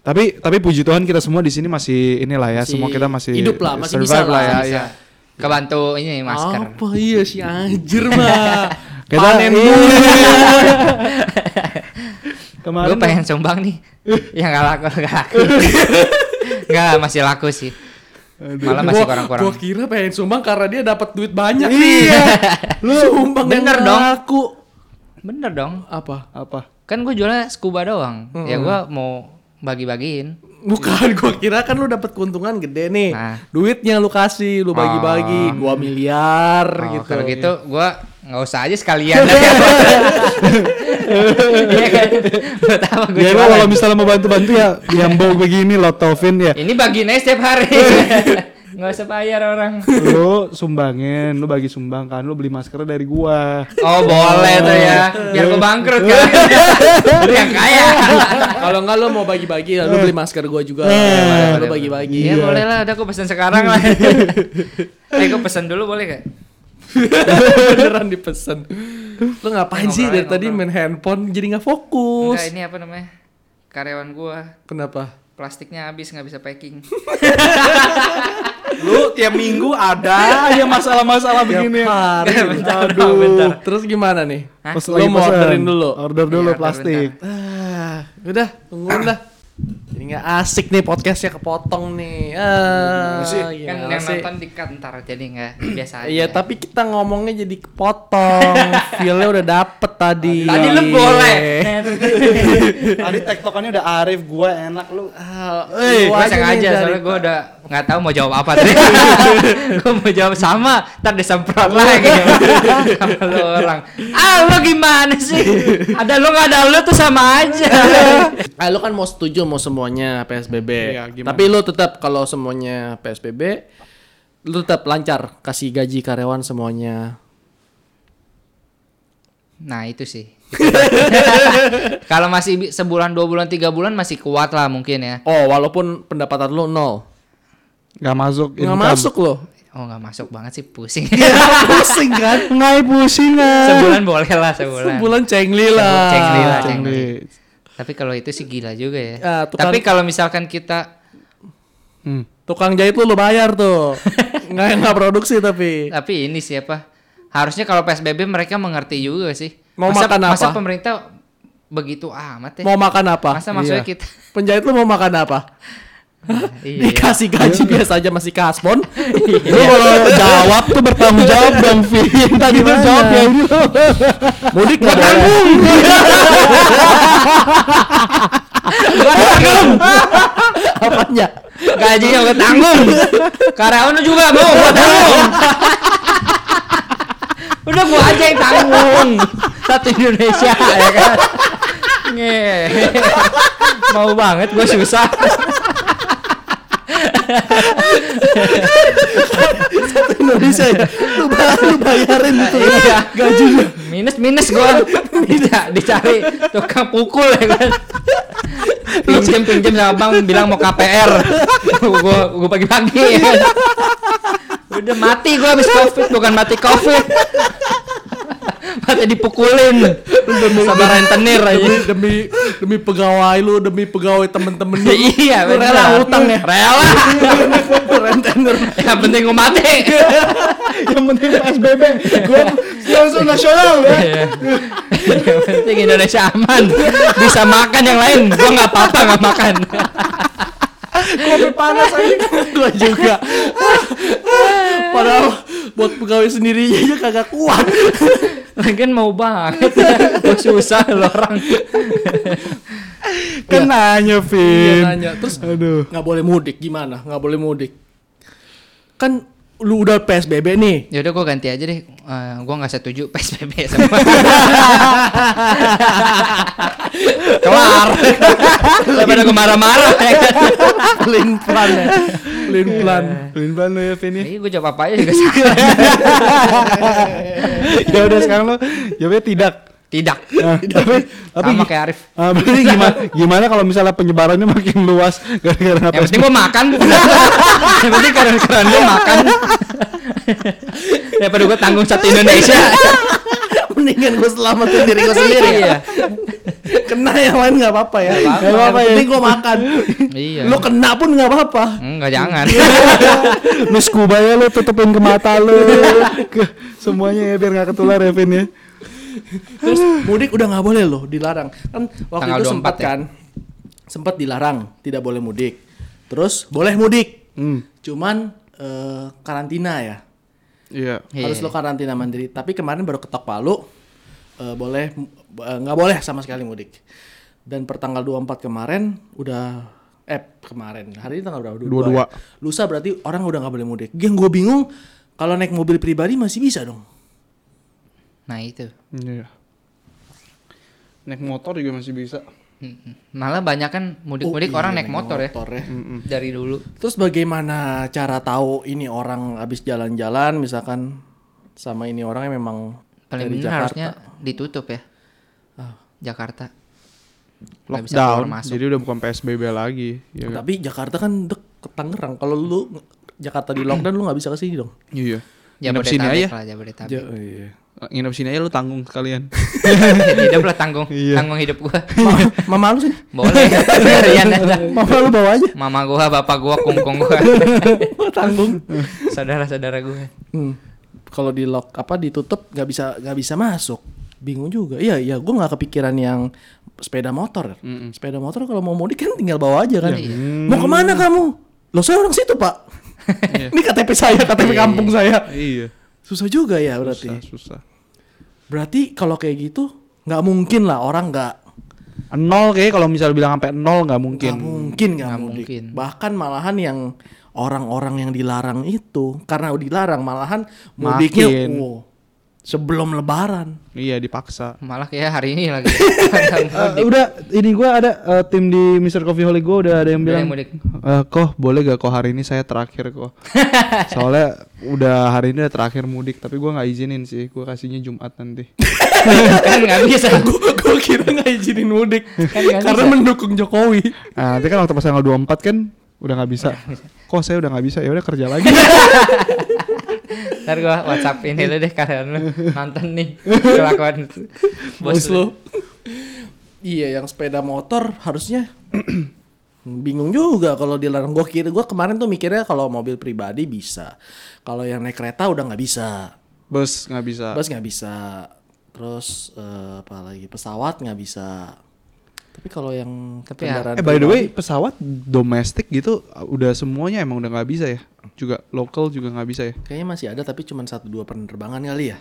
Tapi tapi puji Tuhan kita semua di sini masih inilah ya, Masih semua kita masih hidup lah, masih survive bisa lah, ya. bisa. ya. Kebantu ini masker. Apa iya si anjir mah. Kita Panen iya. dulu. Kemarin Gue pengen sumbang nih. ya nggak laku, nggak laku. Nggak, masih laku sih. Malah masih kurang-kurang. Gua kira pengen sumbang karena dia dapat duit banyak Iya. Lu sumbang Bener dong. laku. Bener dong. Apa? apa? Kan gue jualnya scuba doang. Ya gue mau bagi-bagiin. Bukan, gua kira kan lu dapat keuntungan gede nih. Nah. Duitnya lu kasih, lu bagi-bagi, Oh. 2 miliar Oh, gitu. Kalau gitu gue nggak usah aja sekalian. Iya kan? Buat apa gue Ya kalau misalnya mau bantu-bantu ya yang bau begini lo Tovin ya. Ini bagiin aja setiap hari. Nggak usah bayar orang. lu sumbangin, lu bagi sumbang kan, lu beli masker dari gua. Oh boleh tuh ya. Biar gue bangkrut kan. Lu yang kaya. Kalau enggak lu mau bagi-bagi, lu beli masker gua juga. Eh. lu bagi-bagi. Iya boleh lah. Udah aku pesen sekarang lah. Eh gue pesen dulu boleh gak? Beneran dipesen. Lu ngapain sih dari tadi main handphone jadi nggak fokus? Enggak ini apa namanya? Karyawan gua Kenapa? plastiknya habis nggak bisa packing. Lu tiap minggu ada aja masalah-masalah begini. Hari. Bentar, Aduh. bentar. Terus gimana nih? Hah? Pas Lu lagi mau orderin dulu. Order dulu Iya, order plastik. Ah, udah, tungguin dah. Jadi nggak asik nih podcastnya kepotong nih. Ah, kan gimana yang sih? nonton di kantor jadi nggak biasa aja. Iya, tapi kita ngomongnya jadi kepotong. Feelnya udah dapet tadi. Tadi lu boleh. Tadi tektokannya udah Arif, gua enak lu. Ah, Eh, gue sengaja soalnya gue udah nggak tahu mau jawab apa tadi. gue mau jawab sama, ntar disemprot lagi sama lu orang. Ah lu gimana sih? Ada lu nggak ada lu tuh sama aja. Ah, lu kan mau setuju mau semuanya PSBB. Iya, gimana? Tapi lu tetap kalau semuanya PSBB, lu tetap lancar kasih gaji karyawan semuanya. Nah itu sih. Kalau masih sebulan, dua bulan, tiga bulan masih kuat lah mungkin ya. Oh, walaupun pendapatan lu nol. Gak masuk. Nggak income. masuk loh. Oh nggak masuk banget sih pusing. Pusing kan? Ngai pusing ah. sebulan boleh lah sebulan. Sebulan cengli lah. Cengli lah, Cengli. cengli. Tapi kalau itu sih gila juga ya. Ah, tukang- Tapi kalau misalkan kita Hmm. Tukang jahit lu lu bayar tuh. nggak nggak produksi tapi. tapi ini siapa? Harusnya kalau PSBB mereka mengerti juga sih. Mau masa, makan Masa apa? pemerintah begitu amat ya? Mau makan apa? Masa maksudnya Iya. kita Penjahit lu mau makan apa? iya. Dikasih gaji biasa aja masih kaspon. Lu kalau jawab tuh bertanggung jawab dong, Vin. Tadi lu jawab ya ini. Mudik nggak tanggung. Apanya? Gajinya gue tanggung. Karyawan juga mau tanggung. Udah gua aja yang tanggung. Satu Indonesia ya kan. Nge. Mau banget gue susah. Indonesia ya. Lu, ba- lu bayarin itu Iya. gajinya. Minus minus gua bisa dicari tukang pukul ya kan. Pinjem pinjem sama bang bilang mau KPR. gua gua pagi-pagi ya kan. Udah mati gua habis covid bukan mati covid. mati dipukulin sama rentenir aja. Demi, demi demi pegawai lu, demi pegawai temen-temen lu. iya Lu rela utang ya. Rela. Yang penting gua mati. Yang penting PSBB. Gua langsung nasional ya. Iya. Yang penting Indonesia aman. Bisa makan yang lain. Gua nggak apa-apa nggak makan. Kopi panas aja. Gua juga. Padahal buat pegawai sendirinya aja kagak kuat. Lagian mau banget. Susah loh orang. Kan nanya, Iya Vin. nanya. Terus Aduh. nggak boleh mudik gimana? Nggak boleh mudik. Kan lu udah PSBB nih. Ya udah gue ganti aja deh. Eh, gua nggak setuju PSBB semua. Kelar. Daripada gue marah-marah ya kan. Pelin plan ya. Pelin plan. Pelin plan lu ya, Vin ya. Iya gue jawab apa aja juga salah. Ya udah sekarang lu jawabnya tidak. Tidak. Nah, tapi tapi Sama kayak Arif. Ah, berarti gimana gimana kalau misalnya penyebarannya makin luas gara-gara apa? Yang penting gue makan. Yang penting keren-keren gue makan. Daripada gue tanggung satu Indonesia. Mendingan gue selamatin diri gue sendiri ya. Iya. Kena yang lain nggak apa-apa ya. Nggak Yang apa-apa ya. penting gue makan. Iya. Lu kena pun nggak apa-apa. Enggak jangan. lu scuba ya lu tutupin ke mata lu ke semuanya ya biar nggak ketular ya Vin ya. Terus mudik udah nggak boleh loh, dilarang. Kan waktu Tanggal itu sempat 24 ya? kan, sempat dilarang, tidak boleh mudik. Terus boleh mudik, Hmm. cuman eh, karantina ya. Iya. Harus lo karantina mandiri. Tapi kemarin baru ketok palu, eh, boleh eh, nggak boleh sama sekali mudik. Dan pertanggal 24 kemarin udah eh kemarin hari ini tanggal berapa? 22. ya? Lusa berarti orang udah nggak boleh mudik. Yang gue bingung kalau naik mobil pribadi masih bisa dong. Nah itu. Iya. Naik motor juga masih bisa. Malah banyak kan mudik-mudik Oh, orang iya, naik motor, ya. ya. Dari dulu. Terus bagaimana cara tahu ini orang habis jalan-jalan misalkan sama ini orangnya memang Paling dari Jakarta. harusnya ditutup ya. Jakarta. Nggak bisa Lockdown. masuk. Jadi udah bukan PSBB lagi. Ya, kan? Tapi Jakarta kan deket Tangerang. Kalau lu Jakarta di lockdown lu nggak bisa ke sini dong. Iya. Nginep sini Jabodetabek aja. lah, Jabodetabek. Ja- iya. Nginep sini aja lu tanggung sekalian. hidup lah tanggung, Iya. tanggung hidup gua. Ma- Mama lu sini. Boleh. Dah. Mama lu bawa aja. Mama gua, bapak gua, kungkung gua. Tanggung. Saudara-saudara gua. Hmm. Kalau di lock apa ditutup nggak bisa nggak bisa masuk. bingung juga. Iya, iya, gue nggak kepikiran yang sepeda motor. Sepeda motor kalau mau mudik kan tinggal bawa aja kan. Mau ke mana kamu? Loh saya orang situ pak. Ini KTP saya, KTP kampung saya. Iya. Susah juga ya berarti. Susah, susah. Berarti kalau kayak gitu nggak mungkin lah orang nggak Nol kayak kalau misal bilang sampai nol nggak mungkin. nggak mungkin nggak mungkin. Bahkan malahan yang orang-orang yang dilarang itu karena dilarang malahan mudiknya Makin. wow, sebelum Lebaran. Iya dipaksa. Malah kayak hari ini lagi. Eh, udah ini gua ada eh, tim di Mr. Coffee Holy gua udah ada yang bilang yang mudik. "Eh, kok boleh gak kok hari ini saya terakhir kok soalnya udah hari ini udah terakhir mudik tapi gua nggak izinin sih gua kasihnya Jumat nanti kan nggak bisa. gue kira nggak izinin mudik Kan karena bisa. mendukung Jokowi. nah, nanti kan waktu pas tanggal 24 kan udah nggak bisa. Kok saya udah nggak bisa? Ya udah kerja lagi. Ntar gua WhatsApp ini lu deh kalian lu. Nonton nih. Kelakuan bos lu. lo. Iya, yang sepeda motor harusnya bingung juga kalau dilarang. Gue kira gue kemarin tuh mikirnya kalau mobil pribadi bisa, kalau yang naik kereta udah nggak bisa, bus nggak bisa. Bus nggak bisa, terus eh, apa lagi? Pesawat nggak bisa. Tapi kalau yang Tapi ya- eh by the way pesawat domestik gitu udah semuanya emang udah nggak bisa ya juga lokal juga nggak bisa ya kayaknya masih ada tapi cuma satu dua penerbangan kali ya.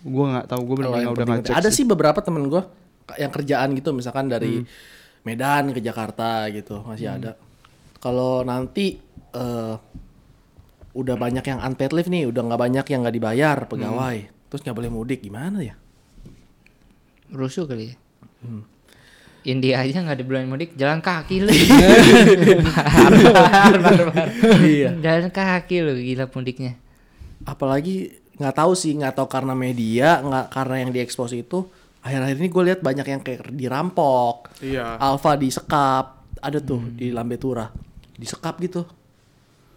gua nggak tahu gua Kalau benar yang udah nggak penting- cek ada sih beberapa temen gue yang kerjaan gitu misalkan dari Hmm. Medan ke Jakarta gitu masih ada kalau nanti eh, udah banyak yang unpaid leave nih udah nggak banyak yang nggak dibayar pegawai Hmm. terus nggak boleh mudik gimana ya Rusuh kali ya. India aja nggak ada bulan mudik jalan kaki lu. Barbar, barbar. Iya. Jalan kaki lu gila mudiknya. apalagi nggak tahu sih nggak tahu karena media nggak karena yang diekspos itu akhir-akhir ini gue lihat banyak yang kayak dirampok Iya. Alfa disekap ada tuh di Lambe Tura disekap gitu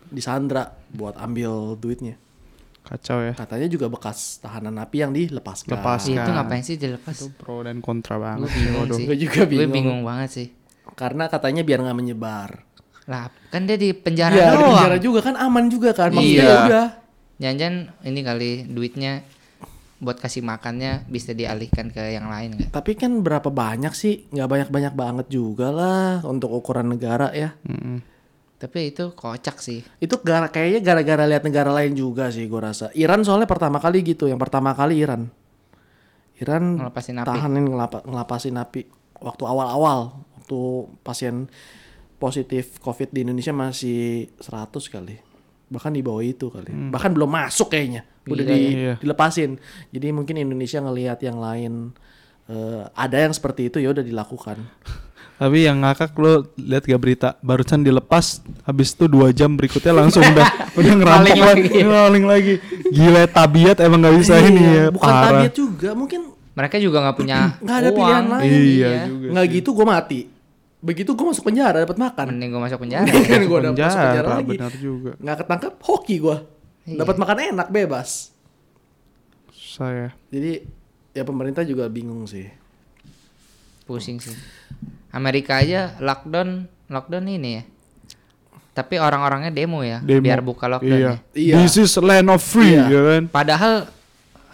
disandra buat ambil duitnya kacau ya katanya juga bekas tahanan napi yang dilepaskan Lepas. Itu ngapain sih dilepas? itu pro dan kontra Gue banget bingung Waduh. sih. Juga Gue bingung. bingung banget sih. karena katanya biar nggak menyebar Lah, kan dia di penjara di doang. penjara juga kan aman juga kan maksudnya Iya. ya udah Jangan ini kali duitnya buat kasih makannya bisa dialihkan ke yang lain nggak? tapi kan berapa banyak sih nggak banyak banyak banget juga lah untuk ukuran negara ya Mm-mm. Tapi itu kocak sih. itu gara kayaknya gara-gara lihat negara lain juga sih gue rasa. Iran soalnya pertama kali gitu yang pertama kali Iran. Iran Ngelepasin napi. tahanin ngelapa, ngelapasin napi waktu awal-awal. Waktu pasien positif covid di Indonesia masih 100 kali. Bahkan di bawah itu kali. Bahkan belum masuk kayaknya. Udah Gila di, ya. dilepasin. Jadi mungkin Indonesia ngelihat yang lain eh, ada yang seperti itu ya udah dilakukan Tapi yang ngakak lo lihat gak berita barusan dilepas habis itu dua jam berikutnya langsung udah udah ngerampok lagi, lagi. maling lagi. Gila tabiat emang gak bisa ini Iya, ya bukan parah. tabiat juga mungkin Mereka juga nggak punya nggak ada uang. pilihan lain Iya juga. nggak gitu gue mati begitu gue masuk penjara dapat makan Mending gue masuk penjara. kan gue dapat masuk penjara Penjara lagi benar juga. nggak ketangkap hoki gue Iya. dapat makan enak bebas Saya jadi ya pemerintah juga bingung sih Pusing sih. Amerika aja lockdown, lockdown ini ya. Tapi orang-orangnya demo ya, demo. biar buka lockdown Iya. ya. Iya. This is land of free Iya. ya kan. Padahal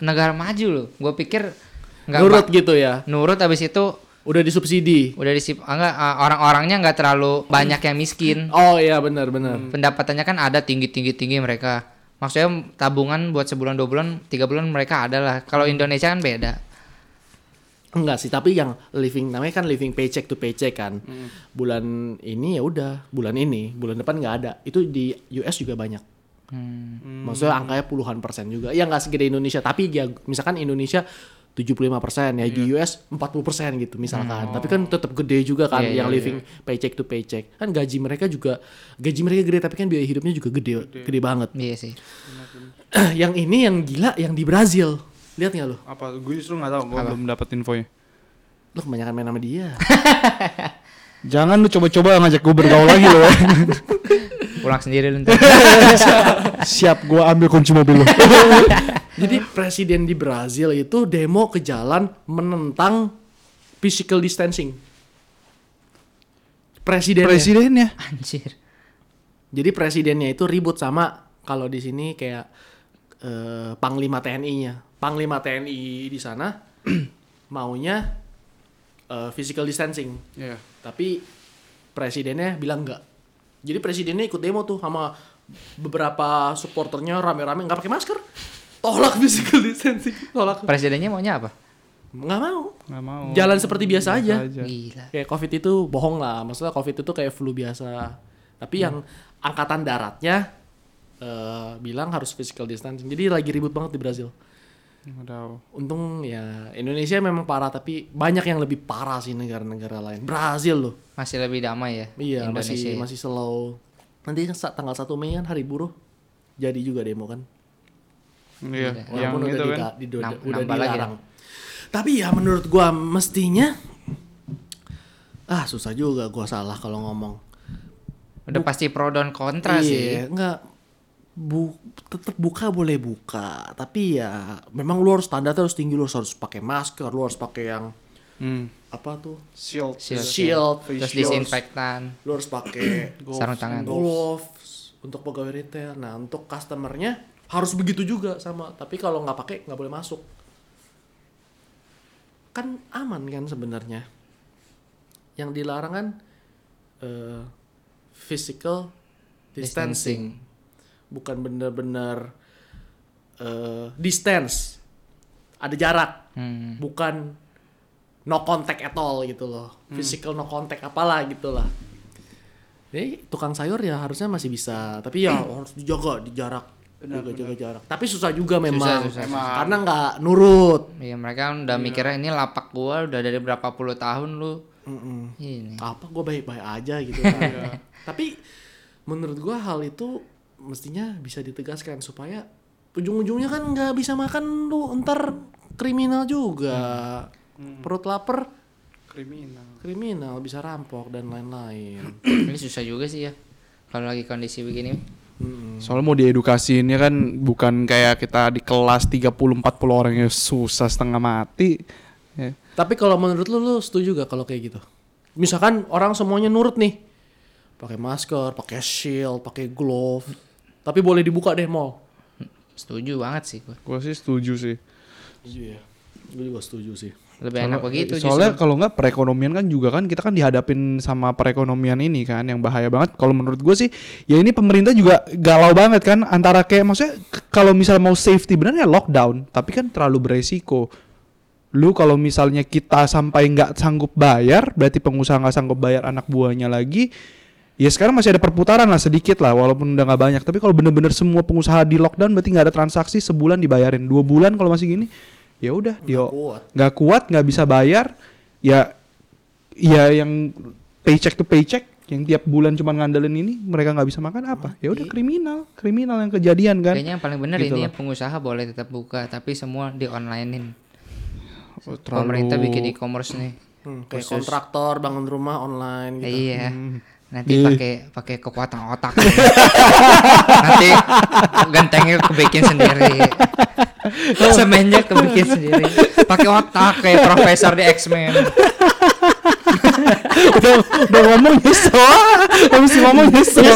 negara maju loh. Gue pikir nggak nurut gitu ya nurut abis itu udah disubsidi udah disip ah, enggak ah, orang-orangnya nggak terlalu banyak yang miskin. oh iya benar benar Pendapatannya kan ada tinggi tinggi tinggi mereka. Maksudnya tabungan buat sebulan dua bulan tiga bulan mereka ada lah. Kalau Indonesia kan beda. Enggak sih tapi yang living namanya kan living paycheck to paycheck kan. Bulan ini ya udah bulan ini bulan depan nggak ada. Itu di US juga banyak. Hmm. maksudnya angkanya puluhan persen juga. Ya nggak segede Indonesia tapi ya misalkan Indonesia 75 persen ya di US 40 persen gitu misalkan. Tapi kan tetap gede juga kan Iya, yang iya, living paycheck to paycheck. Kan gaji mereka juga gaji mereka gede tapi kan biaya hidupnya juga gede gede, banget. Iya sih. yang ini yang gila yang di Brazil lihat nggak lo Apa gue justru nggak tahu, gue belum dapat infonya. lo kebanyakan main sama dia Jangan lu coba-coba ngajak gue bergaul lagi lo. Pulang sendiri lu. Siap gue ambil kunci mobil lo. Jadi presiden di Brazil itu demo ke jalan menentang physical distancing. Presidennya. Presidennya. Anjir. Jadi presidennya itu ribut sama kalau di sini kayak eh, panglima TNI-nya. Panglima TNI di sana maunya eh, physical distancing. Iya. Tapi presidennya bilang enggak. Jadi presidennya ikut demo tuh sama beberapa supporternya rame-rame nggak pakai masker. Tolak physical distancing, tolak. Presidennya maunya apa? Nggak mau. Nggak mau. Jalan seperti biasa aja. Gila. Kayak covid itu bohong lah. Maksudnya covid itu kayak flu biasa. Tapi yang angkatan daratnya eh, bilang harus physical distancing. Jadi lagi ribut banget di Brazil. Udah. Untung ya Indonesia memang parah tapi banyak yang lebih parah sih negara-negara lain. Brazil loh. Masih lebih damai ya? Iya, Indonesia. masih masih slow. Nanti tanggal 1 Mei kan hari buruh. Jadi juga demo kan. Iya, yang Walaupun itu udah, kan. dida- di- Nam- udah nambah lagi dilarang. Tapi ya menurut gua mestinya ah susah juga gua salah kalau ngomong. Udah pasti pro dan kontra sih. Iya, enggak bu tetap buka boleh buka, tapi ya memang lu harus standar harus tinggi lu harus pakai masker, lu harus pakai yang Hmm. apa tuh? Shield. Shield. Shield, Terus face shield. disinfektan, Lu harus pakai sarung tangan. gloves untuk pegawai retail. Nah, untuk customernya harus begitu juga sama. Tapi kalau nggak pakai nggak boleh masuk. Kan aman kan sebenarnya. Yang dilarang kan eh, physical distancing. Bukan bener-bener eh, distance. Ada jarak. Hmm. Bukan no contact at all gitu loh. Physical no contact apalah gitu lah. Jadi tukang sayur ya harusnya masih bisa, tapi ya harus dijaga di jarak, jaga jaga jarak. Tapi susah juga memang, susah, karena nggak nurut. Iya mereka kan udah mikirnya ini lapak gua udah dari berapa puluh tahun lu. Ini. Apa gue baik baik aja gitu kan. tapi menurut gua hal itu mestinya bisa ditegaskan supaya ujung-ujungnya kan nggak bisa makan lu ntar kriminal juga. Perut lapar Kriminal. kriminal bisa rampok dan lain-lain. ini susah juga sih ya. Kalau lagi kondisi begini. Soalnya mau diedukasiinnya kan bukan kayak kita di kelas 30 40 orang yang susah setengah mati. Ya. Tapi kalau menurut lu, lu setuju gak kalau kayak gitu? Misalkan orang semuanya nurut nih, pakai masker, pakai shield, pakai glove, tapi boleh dibuka deh mall. Setuju banget sih gua. Gua sih setuju sih. Iya, gue juga setuju sih. Lebih enak begitu Soalnya justru. kalau nggak perekonomian kan juga kan kita kan dihadapin sama perekonomian ini kan yang bahaya banget. Kalau menurut gue sih ya ini pemerintah juga galau banget kan antara kayak maksudnya kalau misal mau safety bener ya lockdown, tapi kan terlalu beresiko. Lu kalau misalnya kita sampai nggak sanggup bayar, berarti pengusaha nggak sanggup bayar anak buahnya lagi. Ya sekarang masih ada perputaran lah sedikit lah walaupun udah nggak banyak. Tapi kalau bener-bener semua pengusaha di lockdown berarti nggak ada transaksi sebulan dibayarin dua bulan kalau masih gini. Ya udah, dia kuat. nggak kuat nggak bisa bayar ya ya yang paycheck to paycheck yang tiap bulan cuma ngandelin ini mereka nggak bisa makan apa ya udah kriminal kriminal yang kejadian kan Kayaknya yang paling benar Gitu ini ya pengusaha boleh tetap buka tapi semua di onlinein. Oh, terlalu- Pemerintah bikin e-commerce nih. Hmm, kayak Khusus. kontraktor bangun rumah online gitu. Iya. Hmm. Nanti Iya. pakai pakai kekuatan otak. Nanti gentengnya kebikin sendiri. Semennya kebikin sendiri. Pakai otak kayak profesor di X-Men. udah udah ngomong nyesel habis ngomong nyesel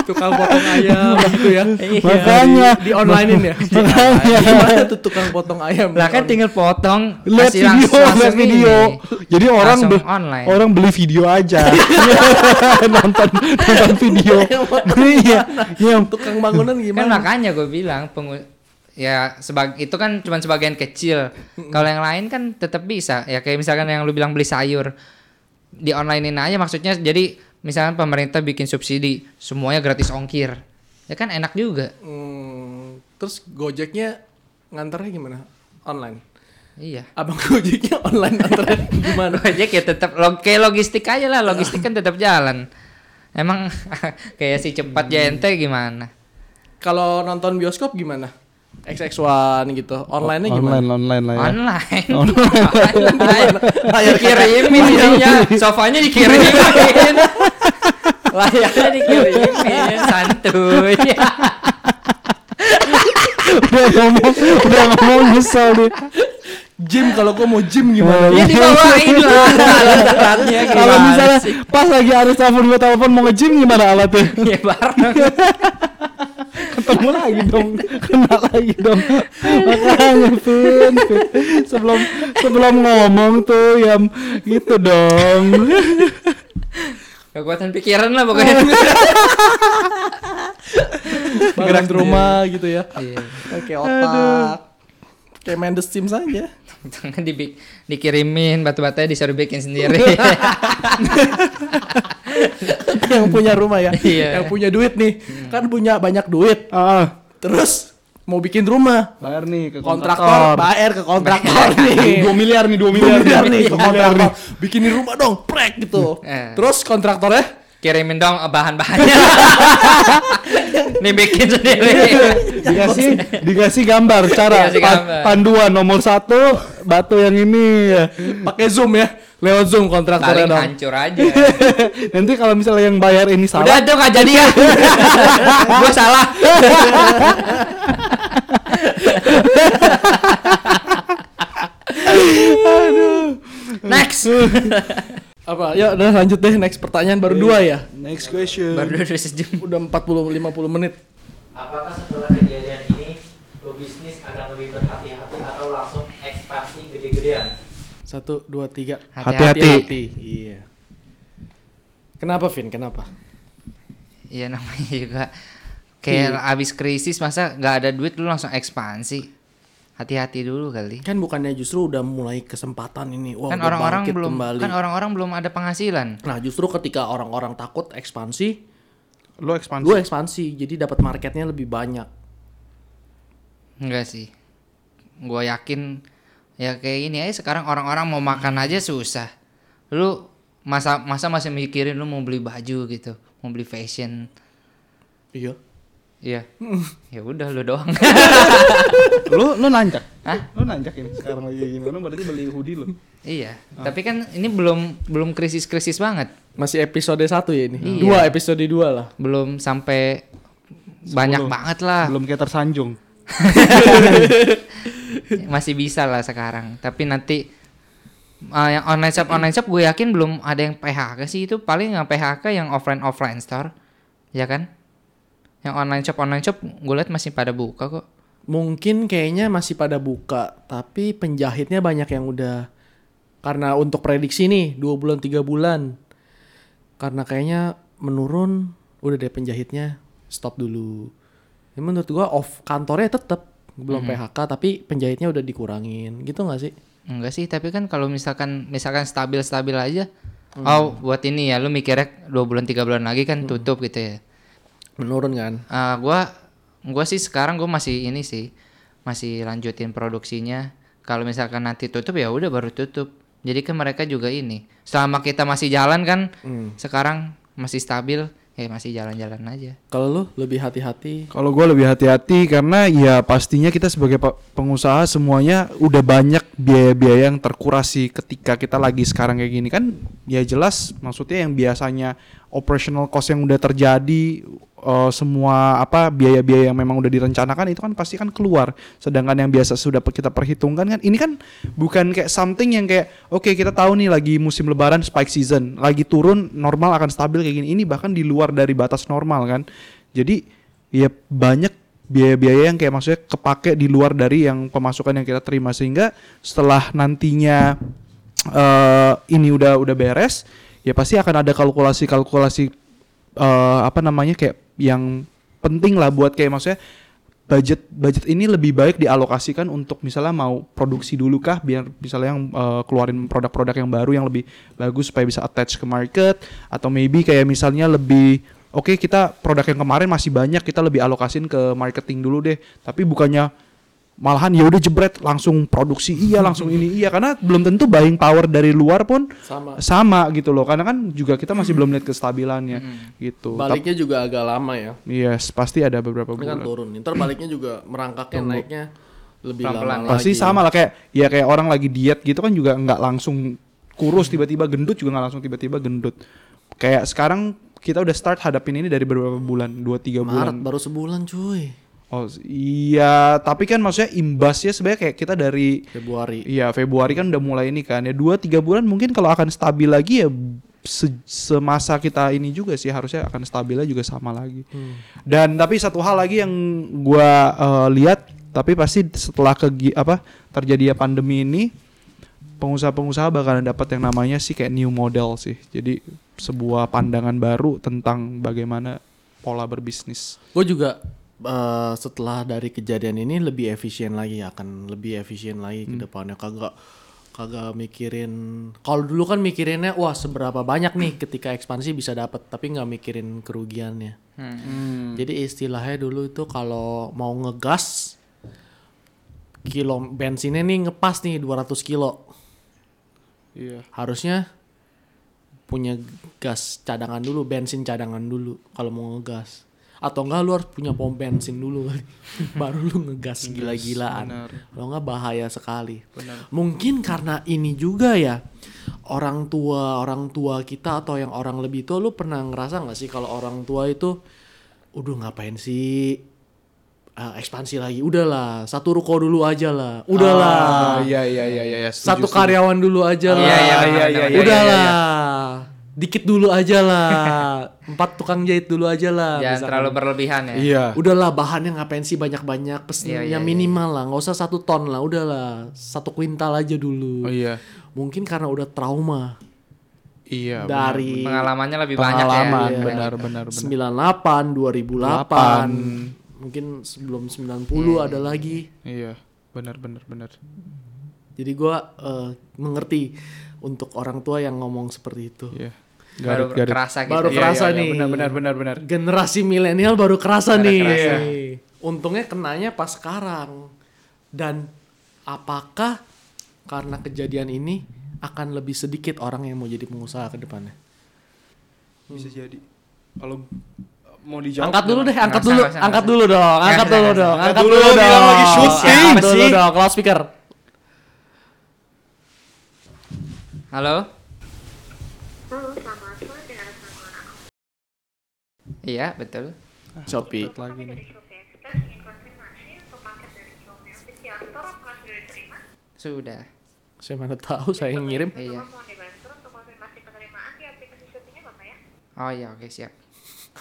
Tukang potong ayam gitu ya. Makanya. di, di onlinein ya. Makanya. Gimana tuh tukang potong ayam? Lah kan tinggal potong lihat kasih video langsung- lihat video ini. jadi orang be- online. orang beli video aja nonton nonton video iya iya tukang bangunan Kan gimana? makanya gue bilang pengu ya sebag itu kan cuma sebagian kecil. Kalau yang lain kan tetap bisa. Ya kayak misalkan yang lu bilang beli sayur di onlinein aja maksudnya jadi misalkan pemerintah bikin subsidi semuanya gratis ongkir. Ya kan enak juga. Hmm, terus Gojeknya nganternya gimana? Online. Iya. Abang Gojeknya online nganternya gimana? Gojek ya tetap log kayak logistik aja lah, logistik kan tetap jalan. Emang kayak si cepat JNT gimana? Kalau nonton bioskop gimana? XX1 gitu. Online-nya gimana? online online lah ya Online. Online. dikirimin isinya, sofanya dikirimin. Layarnya dikirimin, santuy. udah ngomong udah ngomong nyesel deh Gym kalau gua mau gym gimana? Ya dibawain lah alat-alatnya kalau gimana misalnya sih? pas lagi harus telepon gua telepon mau nge-gym gimana alatnya Ya bareng. Ketemu lagi dong kena lagi dong makanya Vin, Vin. sebelum sebelum ngomong tuh ya gitu dong Kekuatan pikiran lah pokoknya. Gerak rumah gitu ya. Iya. Oke, otak. Kayak main The Sims aja. Tangan dibi- dikirimin batu-batunya disuruh bikin sendiri. yang punya rumah ya. Iya. Yang punya duit nih. Kan punya banyak duit. ah Terus mau bikin rumah. bayar nih ke Kontraktor bayar ke kontraktor nih. 2 miliar nih 2 Dua miliar, miliar nih ke Dua miliar kontraktor. Bikinin rumah dong, prek gitu. Eh. Terus kontraktornya Kirimin dong bahan-bahannya. Nih bikin sendiri. dikasih dikasih gambar cara Dikasih pa- gambar. panduan nomor satu batu yang ini ya. pakai Zoom ya. Lewat Zoom kontraktornya Paling dong. hancur aja. nanti kalau misalnya yang bayar ini Udah salah tuh gak jadi ya. Gue salah. Next. Apa? Ya udah lanjut deh next pertanyaan baru dua ya. next question Baru udah sejam. Udah 40 50 menit. Apakah setelah kejadian ini pebisnis akan lebih berhati-hati atau langsung ekspansi gede-gedean? Satu, dua, tiga. Hati-hati. Hati. Iya. Kenapa Vin? Kenapa? Iya namanya juga kayak abis krisis masa nggak ada duit lu langsung ekspansi. Hati-hati dulu kali. Kan bukannya justru udah mulai kesempatan ini. Wah, kan orang-orang belum kembali. kan orang-orang belum ada penghasilan. Nah, justru ketika orang-orang takut ekspansi, lo ekspansi gue ekspansi. Jadi dapat marketnya lebih banyak. Enggak sih. Gua yakin ya kayak gini aja sekarang orang-orang mau makan aja susah. Lu masa masa masih mikirin lu mau beli baju gitu, mau beli fashion. Iya. Iya. ya udah lu doang. lo lo nanjak Hah? lo nanjak ini sekarang lagi gimana berarti beli hoodie lo iya. Tapi kan ini belum belum krisis-krisis banget. Masih episode satu ya ini. Iya. Dua episode dua lah. Belum sampai banyak banget lah. belum kayak tersanjung Masih bisa lah sekarang. Tapi nanti uh, yang online shop online shop gue yakin belum ada yang PHK sih itu paling yang PHK yang offline offline store. Ya kan? Yang online shop online shop gue lihat masih pada buka kok. Mungkin kayaknya masih pada buka, tapi penjahitnya banyak yang udah karena untuk prediksi nih dua bulan tiga bulan karena kayaknya menurun udah deh penjahitnya stop dulu. Ya, menurut gua off kantornya tetap belum PHK tapi penjahitnya udah dikurangin gitu nggak sih? Enggak sih, tapi kan kalau misalkan misalkan stabil-stabil aja. Oh, buat ini ya lu mikirnya dua bulan tiga bulan lagi kan tutup gitu ya. Menurun kan? Ah, gua gua sih sekarang gua masih ini sih masih lanjutin produksinya. Kalau misalkan nanti tutup ya udah baru tutup. Jadi kan mereka juga ini. Selama kita masih jalan kan sekarang masih stabil ya masih jalan-jalan aja. Kalau lu lebih hati-hati. Kalau gue lebih hati-hati karena ya pastinya kita sebagai pe- pengusaha semuanya udah banyak biaya-biaya yang terkurasi ketika kita lagi sekarang kayak gini kan ya jelas maksudnya yang biasanya operational cost yang udah terjadi eh, semua apa biaya-biaya yang memang udah direncanakan itu kan pasti kan keluar. Sedangkan yang biasa sudah kita perhitungkan kan ini kan bukan kayak something yang kayak oke kita tahu nih lagi musim lebaran spike season lagi turun normal akan stabil kayak gini. Ini bahkan di luar dari batas normal kan. Jadi ya banyak biaya-biaya yang kayak maksudnya kepake di luar dari yang pemasukan yang kita terima. Sehingga setelah nantinya eh ini udah udah beres ya pasti akan ada kalkulasi-kalkulasi eh apa namanya kayak yang penting lah buat kayak maksudnya budget budget ini lebih baik dialokasikan untuk misalnya mau produksi dulu kah biar misalnya yang eh, keluarin produk-produk yang baru yang lebih bagus supaya bisa attach ke market atau maybe kayak misalnya lebih oke kita produk yang kemarin masih banyak kita lebih alokasin ke marketing dulu deh. Tapi bukannya malahan ya udah jebret langsung produksi iya langsung ini iya karena belum tentu buying power dari luar pun Sama. sama gitu loh karena kan juga kita masih belum lihat kestabilannya gitu Tap- Baliknya juga agak lama ya. yes pasti ada beberapa kan bulan turun. Ntar baliknya juga merangkaknya naiknya lebih Pelan-pelan. lama pasti lagi. sama lah kayak ya kayak orang lagi diet gitu kan juga nggak langsung kurus tiba-tiba gendut juga nggak langsung tiba-tiba gendut kayak sekarang kita udah start hadapin ini dari beberapa bulan dua tiga Maret bulan baru sebulan cuy. Oh iya tapi kan maksudnya imbasnya sebenarnya kayak kita dari Februari. Iya Februari kan udah mulai ini kan ya dua tiga bulan mungkin kalau akan stabil lagi ya se- semasa kita ini juga sih harusnya akan stabilnya juga sama lagi. Dan tapi satu hal lagi yang gua eh, lihat tapi pasti setelah ke apa terjadi pandemi ini pengusaha-pengusaha bakalan dapat yang namanya sih kayak new model sih. Jadi sebuah pandangan baru tentang bagaimana pola berbisnis. Gue juga eh, setelah dari kejadian ini lebih efisien lagi akan lebih efisien lagi ke depannya. Kagak kagak mikirin kalau dulu kan mikirinnya wah seberapa banyak nih ketika ekspansi bisa dapat tapi nggak mikirin kerugiannya. Jadi istilahnya dulu itu kalau mau ngegas kilo bensinnya nih ngepas nih 200 kilo. Iya. harusnya punya gas cadangan dulu, bensin cadangan dulu kalau mau ngegas. Atau enggak lu harus punya pom bensin dulu kali. Baru lu ngegas gila-gilaan. Kalau enggak bahaya sekali. Mungkin karena ini juga ya orang tua orang tua kita atau yang orang lebih tua lu pernah ngerasa nggak sih kalau orang tua itu udah ngapain sih ah, ekspansi lagi udahlah satu ruko dulu aja lah udahlah Ah, iya iya iya iya. setuju, satu karyawan dulu aja lah. Iya, iya, benar, benar, benar. Udahlah. Dikit dulu aja lah. Empat tukang jahit dulu aja lah. Jangan misalkan. terlalu berlebihan ya. Iya. Udahlah bahannya ngapain sih banyak-banyak pesennya Iya, iya, iya. minimal lah nggak usah satu ton lah udahlah satu kuintal aja dulu Oh iya. mungkin karena udah trauma Iya. dari Pengalamannya lebih banyak ya. pengalaman Iya. benar benar benar. 98 2008 mungkin sebelum 90 ada lagi Iya. Benar benar benar. jadi gua eh, mengerti untuk orang tua yang ngomong seperti itu Iya. Baru Garit garit. kerasa gitu. baru ya. kerasa iya, nih benar, benar, benar, benar. generasi milenial baru kerasa Baru nih kerasa. untungnya kenanya pas sekarang dan apakah karena kejadian ini akan lebih sedikit orang yang mau jadi pengusaha ke depannya Bisa jadi. Kalau mau dijawab. angkat dulu deh angkat dulu angkat dulu dong angkat dulu dong Angkat dulu, dong lagi syuting. angkat dulu dong loudspeaker Halo? Halo, selamat sore dengan teman aku. Iya, betul. Shopee lagi nih. Sudah saya mana tahu saya yang ngirim Iya. Ya. Oh iya, oke siap.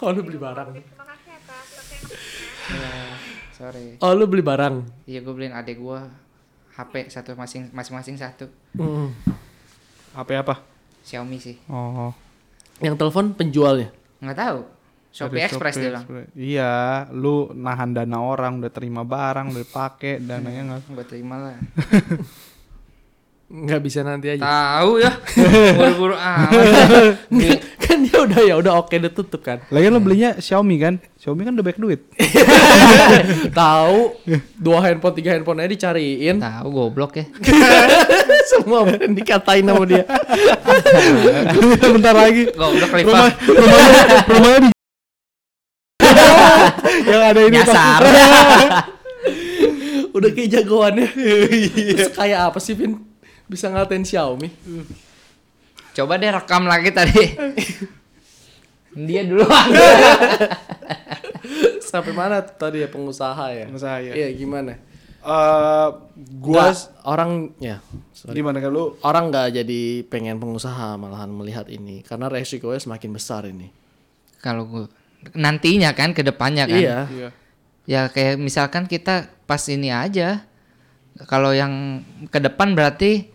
oh lu beli barang. Iya, sorry. oh lu beli barang Iya, gue beliin adek gue HP satu masing masing-masing satu. Hmm. HP apa? Xiaomi sih. Oh. yang telepon penjualnya Nggak tahu. Shopee Express Shopee dia bilang. Iya, lu nahan dana orang udah terima barang, udah pakai dananya nggak. Gue terima lah. nggak bisa nanti aja Tahu ya. Buru-buru amat. kan dia udah ya udah oke udah tutup kan Lagian lu belinya Xiaomi kan? Xiaomi kan udah baik duit. tahu dua handphone tiga handphone aja dicariin Tahu goblok ya. semua brand dikatain sama dia Bentar lagi. Goblok Rumah, lipat. rumahnya, rumahnya di yang ada ini Nyasar. udah kayak jagoannya terus kayak apa sih Vin bisa ngatain Xiaomi Coba deh rekam lagi tadi. Dia duluan. sampai mana tadi ya pengusaha ya Pengusaha, ya. iya gimana Eh, gua Nggak, orang ya sorry. gimana kan lu? orang nggak jadi pengen pengusaha malahan melihat ini karena resikonya semakin besar ini Kalau gue nantinya kan ke depannya kan. iya Iya. Ya kayak misalkan kita pas ini aja. Kalau yang ke depan berarti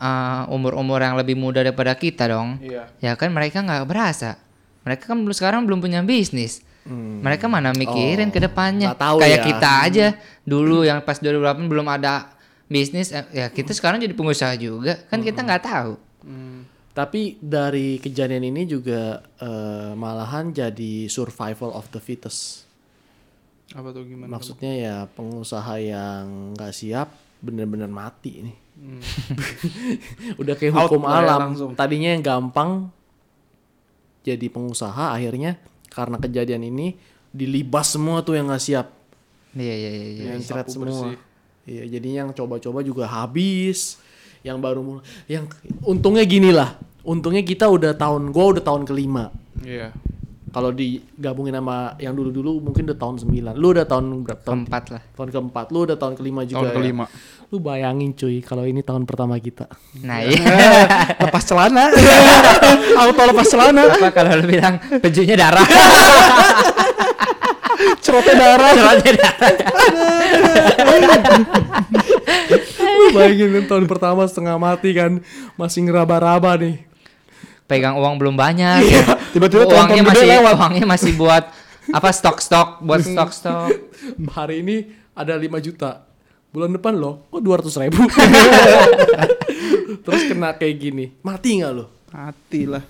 uh, umur-umur yang lebih muda daripada kita dong. Iya. Ya kan mereka nggak berasa. Mereka kan belum sekarang belum punya bisnis. Mereka mana mikirin ke depannya. tahu Kayak ya. kita aja dulu yang pas 2008 belum ada bisnis eh, ya kita sekarang jadi pengusaha juga. Kan kita nggak tahu. Tapi dari kejadian ini juga eh, malahan jadi survival of the fittest. Apa tuh gimana? Maksudnya ya pengusaha yang nggak siap bener-bener mati nih. Udah kayak Out hukum ya alam. langsung. Tadinya yang gampang jadi pengusaha akhirnya karena kejadian ini dilibas semua tuh yang nggak siap. Iya iya iya. iya. yang cerat semua. Iya, jadi yang coba-coba juga habis. Yang baru mul- yang untungnya gini lah. Untungnya kita udah tahun gua udah tahun kelima. Iya. Kalau digabungin sama yang dulu-dulu mungkin udah tahun 9. Lu udah tahun berapa? Tahun, Keempat lah. tahun keempat. Lu udah tahun kelima juga Tahun ya? kelima. Lu bayangin cuy kalau ini tahun pertama kita. Nah iya. lepas celana. Auto lepas celana. Apa kalau lu bilang pejunya darah? Cerotnya darah. Celana darah. Bayangin kan tahun pertama setengah mati kan masih ngeraba-raba nih. Pegang uang belum banyak. Iya, tiba-tiba uangnya masih lewat. uangnya masih buat apa stok-stok buat stok-stok. Hari ini ada 5 juta. Bulan depan loh, kok 200 ribu? Terus kena kayak gini, mati nggak lo? Mati lah.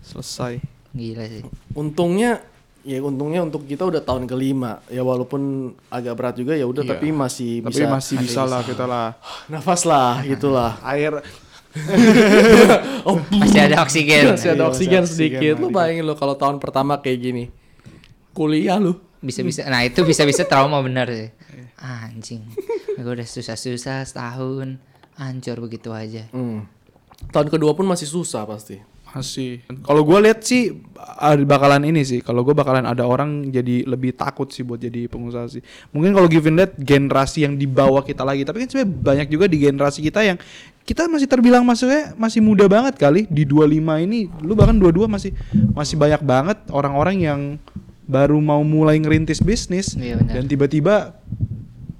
Selesai. Gila sih. Untungnya, ya untungnya untuk kita udah tahun kelima. Ya walaupun agak berat juga ya udah, Iya. tapi masih Tapi bisa. masih bisa lah kita lah. Nafas lah, gitulah. Air Oh, Masih ada oksigen. masih ada oksigen masih sedikit. oksigen Lu bayangin lo kalau tahun pertama kayak gini, kuliah lu. Bisa-bisa. Nah, itu bisa-bisa trauma bener sih. Anjing. Gue udah susah-susah setahun. Hancur begitu aja. Hmm. Tahun kedua pun masih susah pasti. Masih. Kalau gue lihat sih bakalan ini sih. Kalau gue bakalan ada orang jadi lebih takut sih buat jadi pengusaha sih. Mungkin kalau given that generasi yang di bawah kita lagi. Tapi kan sebenarnya banyak juga di generasi kita yang kita masih terbilang masuknya masih muda banget kali di 25 ini. Lu bahkan 22 masih masih banyak banget orang-orang yang baru mau mulai ngerintis bisnis Iya, dan tiba-tiba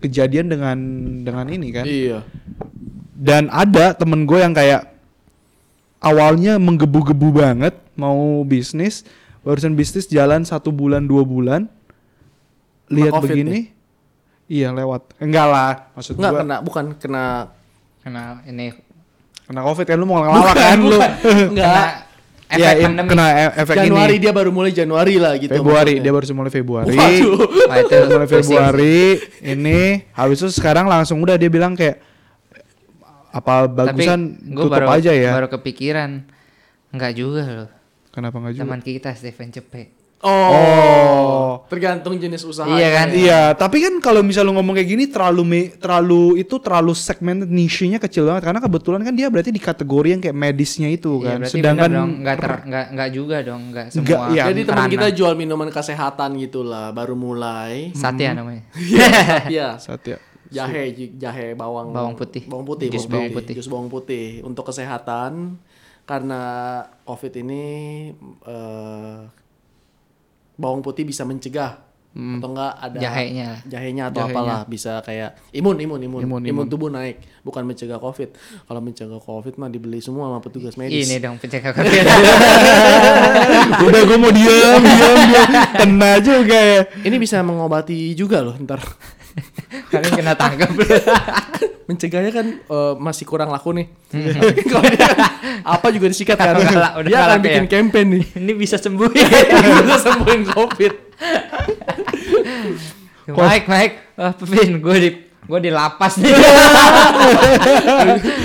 kejadian dengan dengan ini kan. Iya. Dan ada temen gue yang kayak awalnya menggebu-gebu banget mau bisnis, barusan bisnis jalan satu bulan dua bulan, lihat Covid begini, iya lewat. Enggak lah, maksud Enggak gue kena, bukan kena Karena ini kena covid kan lu mau ngelawak kan lu. Enggak. efek Iya, im- pandemi. kena e- efek Januari ini. dia baru mulai Januari lah gitu. Februari, maksudnya. dia baru mulai Februari. Waduh. Itu mulai. Februari ini habis itu sekarang langsung udah dia bilang kayak apa bagusan Tapi gue tutup baru, aja ya. baru kepikiran. Enggak juga loh. Kenapa enggak juga? Teman kita Steven Cepe. Oh. Tergantung jenis usaha. Iya kan? Iya, tapi kan kalau misal lu ngomong kayak gini terlalu me- terlalu itu terlalu segmented niche-nya kecil banget karena kebetulan kan dia berarti di kategori yang kayak medisnya itu Iya, kan. berarti Sedangkan ter, enggak, enggak juga dong, enggak semua. Enggak, iya. Jadi teman kita jual minuman kesehatan gitulah, baru mulai. Satya namanya. Iya. Satya. Jahe, jahe bawang Bawang putih. Bawang putih, Jus bawang putih. Jus bawang putih untuk kesehatan karena Covid ini eh, bawang putih bisa mencegah atau enggak ada Jahenya. jahenya atau Jahenya. apalah bisa kayak imun imun imun Imun, imun, imun. tubuh naik bukan mencegah covid kalau mencegah covid mah dibeli semua sama petugas medis Ini dong pencegah covid. Udah gue mau diam, diam, diam. Kena juga ya. ini bisa mengobati juga loh ntar Kalian kena tangkap. mencegahnya kan eh, masih kurang laku nih kalau dia apa juga disikat kan Udah kalah- udah dia akan bikin ya. campaign nih Ini bisa sembuh. bisa sembuhin covid Mike, Mike. Wah, Pevin, gue di gue di lapas nih.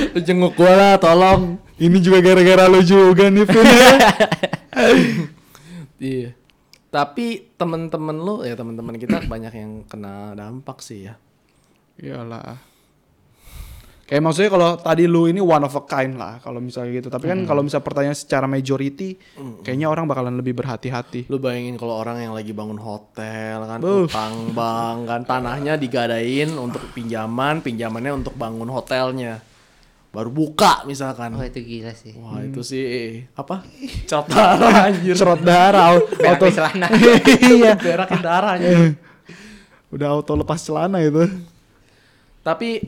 Lu jenguk gua lah tolong Ini juga gara-gara lu juga nih, Vin. iya tapi temen-temen lu ya temen-temen kita banyak yang kena dampak sih ya Iyalah. Kayak maksudnya kalau tadi lu ini one of a kind lah kalau misalnya gitu. Tapi kan kalau misal pertanyaan secara majority, kayaknya orang bakalan lebih berhati-hati. lu bayangin kalau orang yang lagi bangun hotel kan Buh. utang bang kan tanahnya digadain untuk pinjaman pinjamannya untuk bangun hotelnya baru buka misalkan Oh, itu gila sih. wah itu sih apa cerot darah anjir Cerot darah, au- Berak auto celana. iya. berakin darah anjir. Udah auto lepas celana itu. Tapi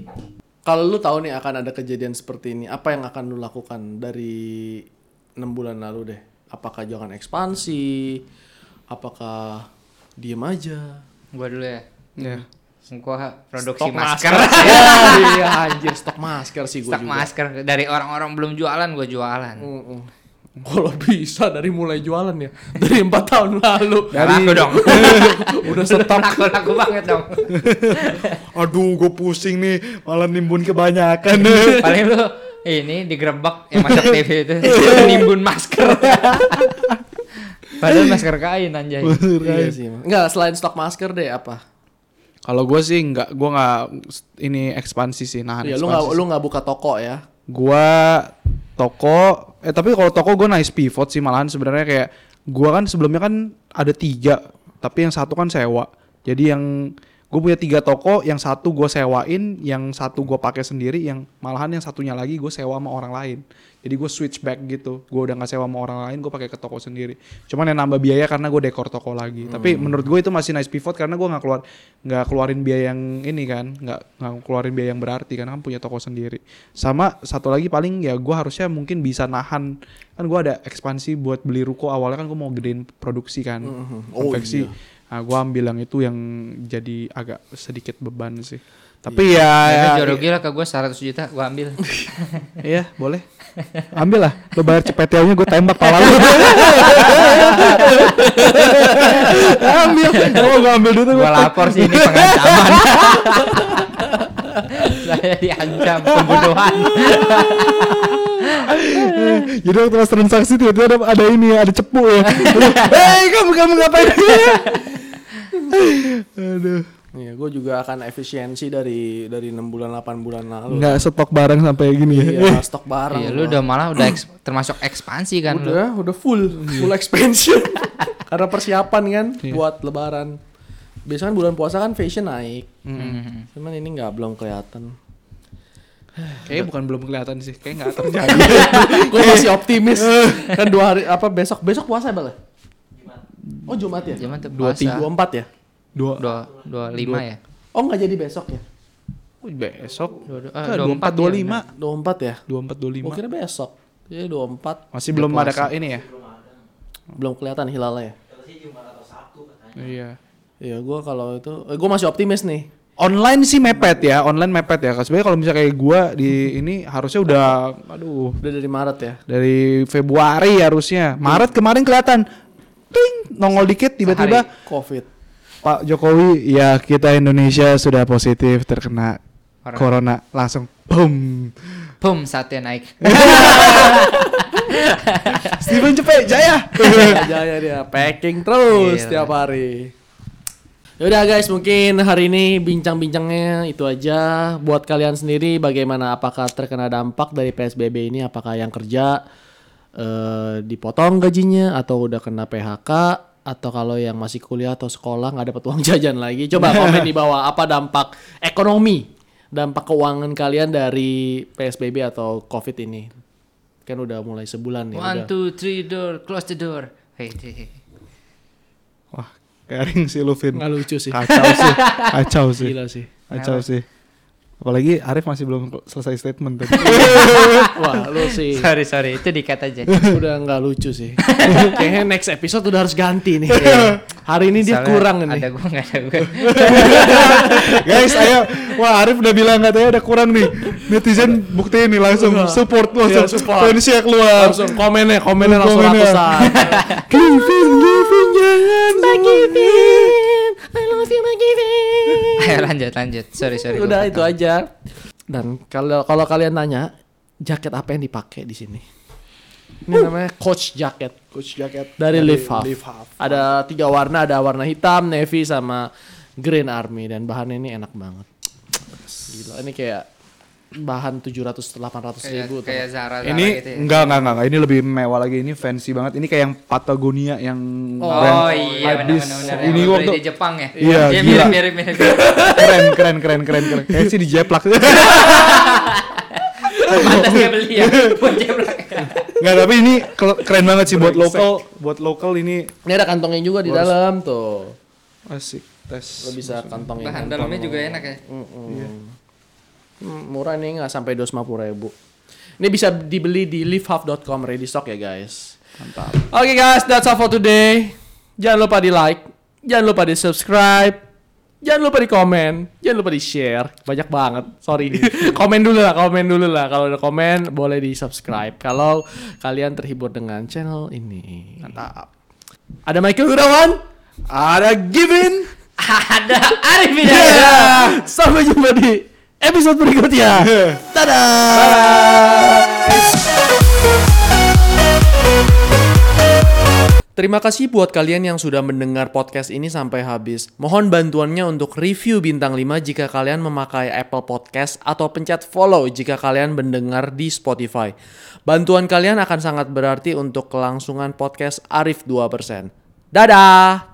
kalau lu tahu nih akan ada kejadian seperti ini, apa yang akan lu lakukan dari enam bulan lalu deh? Apakah jangan ekspansi? Apakah diem aja? Gue dulu ya. Ya. Gua produksi Stok masker. ya, iya anjir stok masker sih gue Stok juga. masker dari orang-orang belum jualan gue jualan. Mm-mm. Kalau bisa dari mulai jualan ya, dari empat tahun lalu. Dari aku dong. Udah stok. laku laku banget dong. Aduh, gue pusing nih, malah nimbun kebanyakan. Paling lu ini digerebek yang masuk TV itu nimbun masker. Padahal masker kain anjay. Iya sih. Enggak, selain stok masker deh apa? Kalau gue sih nggak, gue nggak ini ekspansi sih, nahan Iya, lu nggak lu nggak buka toko ya? Gua toko, eh tapi kalau toko gue nice pivot sih malahan sebenarnya kayak gua kan sebelumnya kan ada tiga tapi yang satu kan sewa jadi yang gue punya tiga toko yang satu gue sewain yang satu gue pakai sendiri yang malahan yang satunya lagi gue sewa sama orang lain. Jadi gue switch back gitu. Gue udah nggak sewa sama orang lain gue pakai ke toko sendiri. Cuman yang nambah biaya karena gue dekor toko lagi. Tapi menurut gue itu masih nice pivot karena gue nggak keluar nggak keluarin biaya yang ini kan. Nggak nggak keluarin biaya yang berarti karena kan punya toko sendiri. Sama satu lagi paling ya gue harusnya mungkin bisa nahan. Kan gue ada ekspansi buat beli ruko. Awalnya kan gue mau gedein produksi kan. Konveksi nah gue ambil yang itu yang jadi agak sedikit beban sih tapi ya, Ya, ya, jodoh gila ke gue 100 juta gue ambil. Iya, boleh. Ambil lah. Lo bayar cepetnya gue tembak pala lu. ambil. Oh, gue ambil dulu. gue lapor sih ini pengancaman. Saya diancam pembunuhan. Jadi waktu pas transaksi tiba-tiba ada, ada ini ada cepu ya. Hei, kamu kamu ngapain? Aduh. Iya, gue juga akan efisiensi dari dari 6 bulan 8 bulan lalu. Nggak stok barang sampai gini ya. Iya, stok barang. Iya, lu udah malah udah eks- termasuk ekspansi kan lu. udah udah full full expansion karena persiapan kan buat lebaran biasanya kan bulan puasa kan fashion naik Hmm. cuman ini nggak belum kelihatan Kayaknya bukan belum kelihatan sih. Kayak nggak terjadi. gue masih optimis kan dua hari apa besok besok puasa bal oh jumat ya Jumat dua puasa. tiga dua empat ya Dua. Dua, dua lima ya. oh nggak jadi besok ya Oh, besok. Dua, dua, Kan ah, dua empat dua lima. dua empat ya Dua empat dua lima. gue kira besok jadi dua empat Masih belum ada kak ini ya? belum kelihatan hilalnya ya. Iya. Iya, gue kalau itu, eh, gue masih optimis nih. Online sih mepet ya, online mepet ya. Sebenarnya kalau misalnya kayak gua di ini harusnya udah, aduh, Udah dari Maret ya. dari Februari harusnya. Maret kemarin kelihatan, ting, nongol dikit tiba-tiba Covid. Pak Jokowi, ya kita Indonesia sudah positif terkena Corona. corona, langsung boom. Boom, sate naik. Steven Cepet Jaya. Jaya dia packing terus Gila. setiap hari. Yaudah guys, mungkin hari ini bincang-bincangnya itu aja. Buat kalian sendiri, bagaimana apakah terkena dampak dari PSBB ini? Apakah yang kerja eh, dipotong gajinya atau udah kena PHK? Atau kalau yang masih kuliah atau sekolah nggak dapat uang jajan lagi? Coba komen di bawah apa dampak ekonomi, dampak keuangan kalian dari PSBB atau COVID ini? Kan udah mulai sebulan ya. One, udah. two, three, door, close the door. Hey, hey, hey. Wah, garing sih lu Vin. Nggak lucu sih. Kacau sih, kacau sih, Gila sih. kacau sih. Apalagi Arif masih belum selesai statement tadi. Wah, lu sih Sorry, sorry. Itu dikat aja. udah nggak lucu sih. Kayaknya next episode udah harus ganti nih. Hari ini dia Soalnya kurang nih. Ada gua, nggak ada gua. Guys, ayo. Wah, Arif udah bilang katanya ada kurang nih. Netizen buktiin nih langsung support langsung. Iya, support. Fansnya keluar. Langsung komennya, komennya langsung Komennya. ratusan. Giving, giving, jangan. I love you, Mbak Giving. Ayo lanjut, lanjut. Sorry, sorry. Udah itu aja. Dan kalau kalau kalian tanya, jaket apa yang dipakai di sini? Ini namanya coach jacket. Coach jacket dari Live Half. Half. Ada tiga warna, ada warna hitam, navy sama green army dan bahannya ini enak banget. Gila, ini kayak bahan 700 800 Kayak, ribu tuh. kayak Zara, Zara Ini gitu ya. enggak, enggak, enggak, enggak. Ini lebih mewah lagi. Ini fancy banget. Ini kayak yang Patagonia yang Oh brand iya Hypebeast. benar-benar. Ini Yang waktu di Jepang ya. Iya, Dia gila. mirip mirip mirip. keren, keren, keren, keren, keren. Kayak sih dijeplak. Pantas dia beli ya. Buat jeblak. Enggak, tapi ini ke- keren banget sih buat lokal. Buat lokal ini Ini ada kantongnya juga di dalam tuh. asik. Tes. Lo bisa kantongin. Bahan dalamnya juga enak ya. Hmm, murah nih nggak sampai 250 ribu. Ini bisa dibeli di livehalf.com ready stock ya guys. Mantap. Oke guys, that's all for today. Jangan lupa di like, jangan lupa di subscribe, jangan lupa di komen, jangan lupa di share. Banyak banget, sorry. komen dulu lah, komen dulu lah. Kalau ada komen boleh di subscribe. Kalau kalian terhibur dengan channel ini. Mantap. Ada Michael Wirawan, Ada Givin. Ada Arif Ya. Hidayat. Sampai jumpa di episode berikutnya. Dadah. Terima kasih buat kalian yang sudah mendengar podcast ini sampai habis. Mohon bantuannya untuk review bintang 5 jika kalian memakai Apple Podcast atau pencet follow jika kalian mendengar di Spotify. Bantuan kalian akan sangat berarti untuk kelangsungan podcast Arif 2%. Dadah!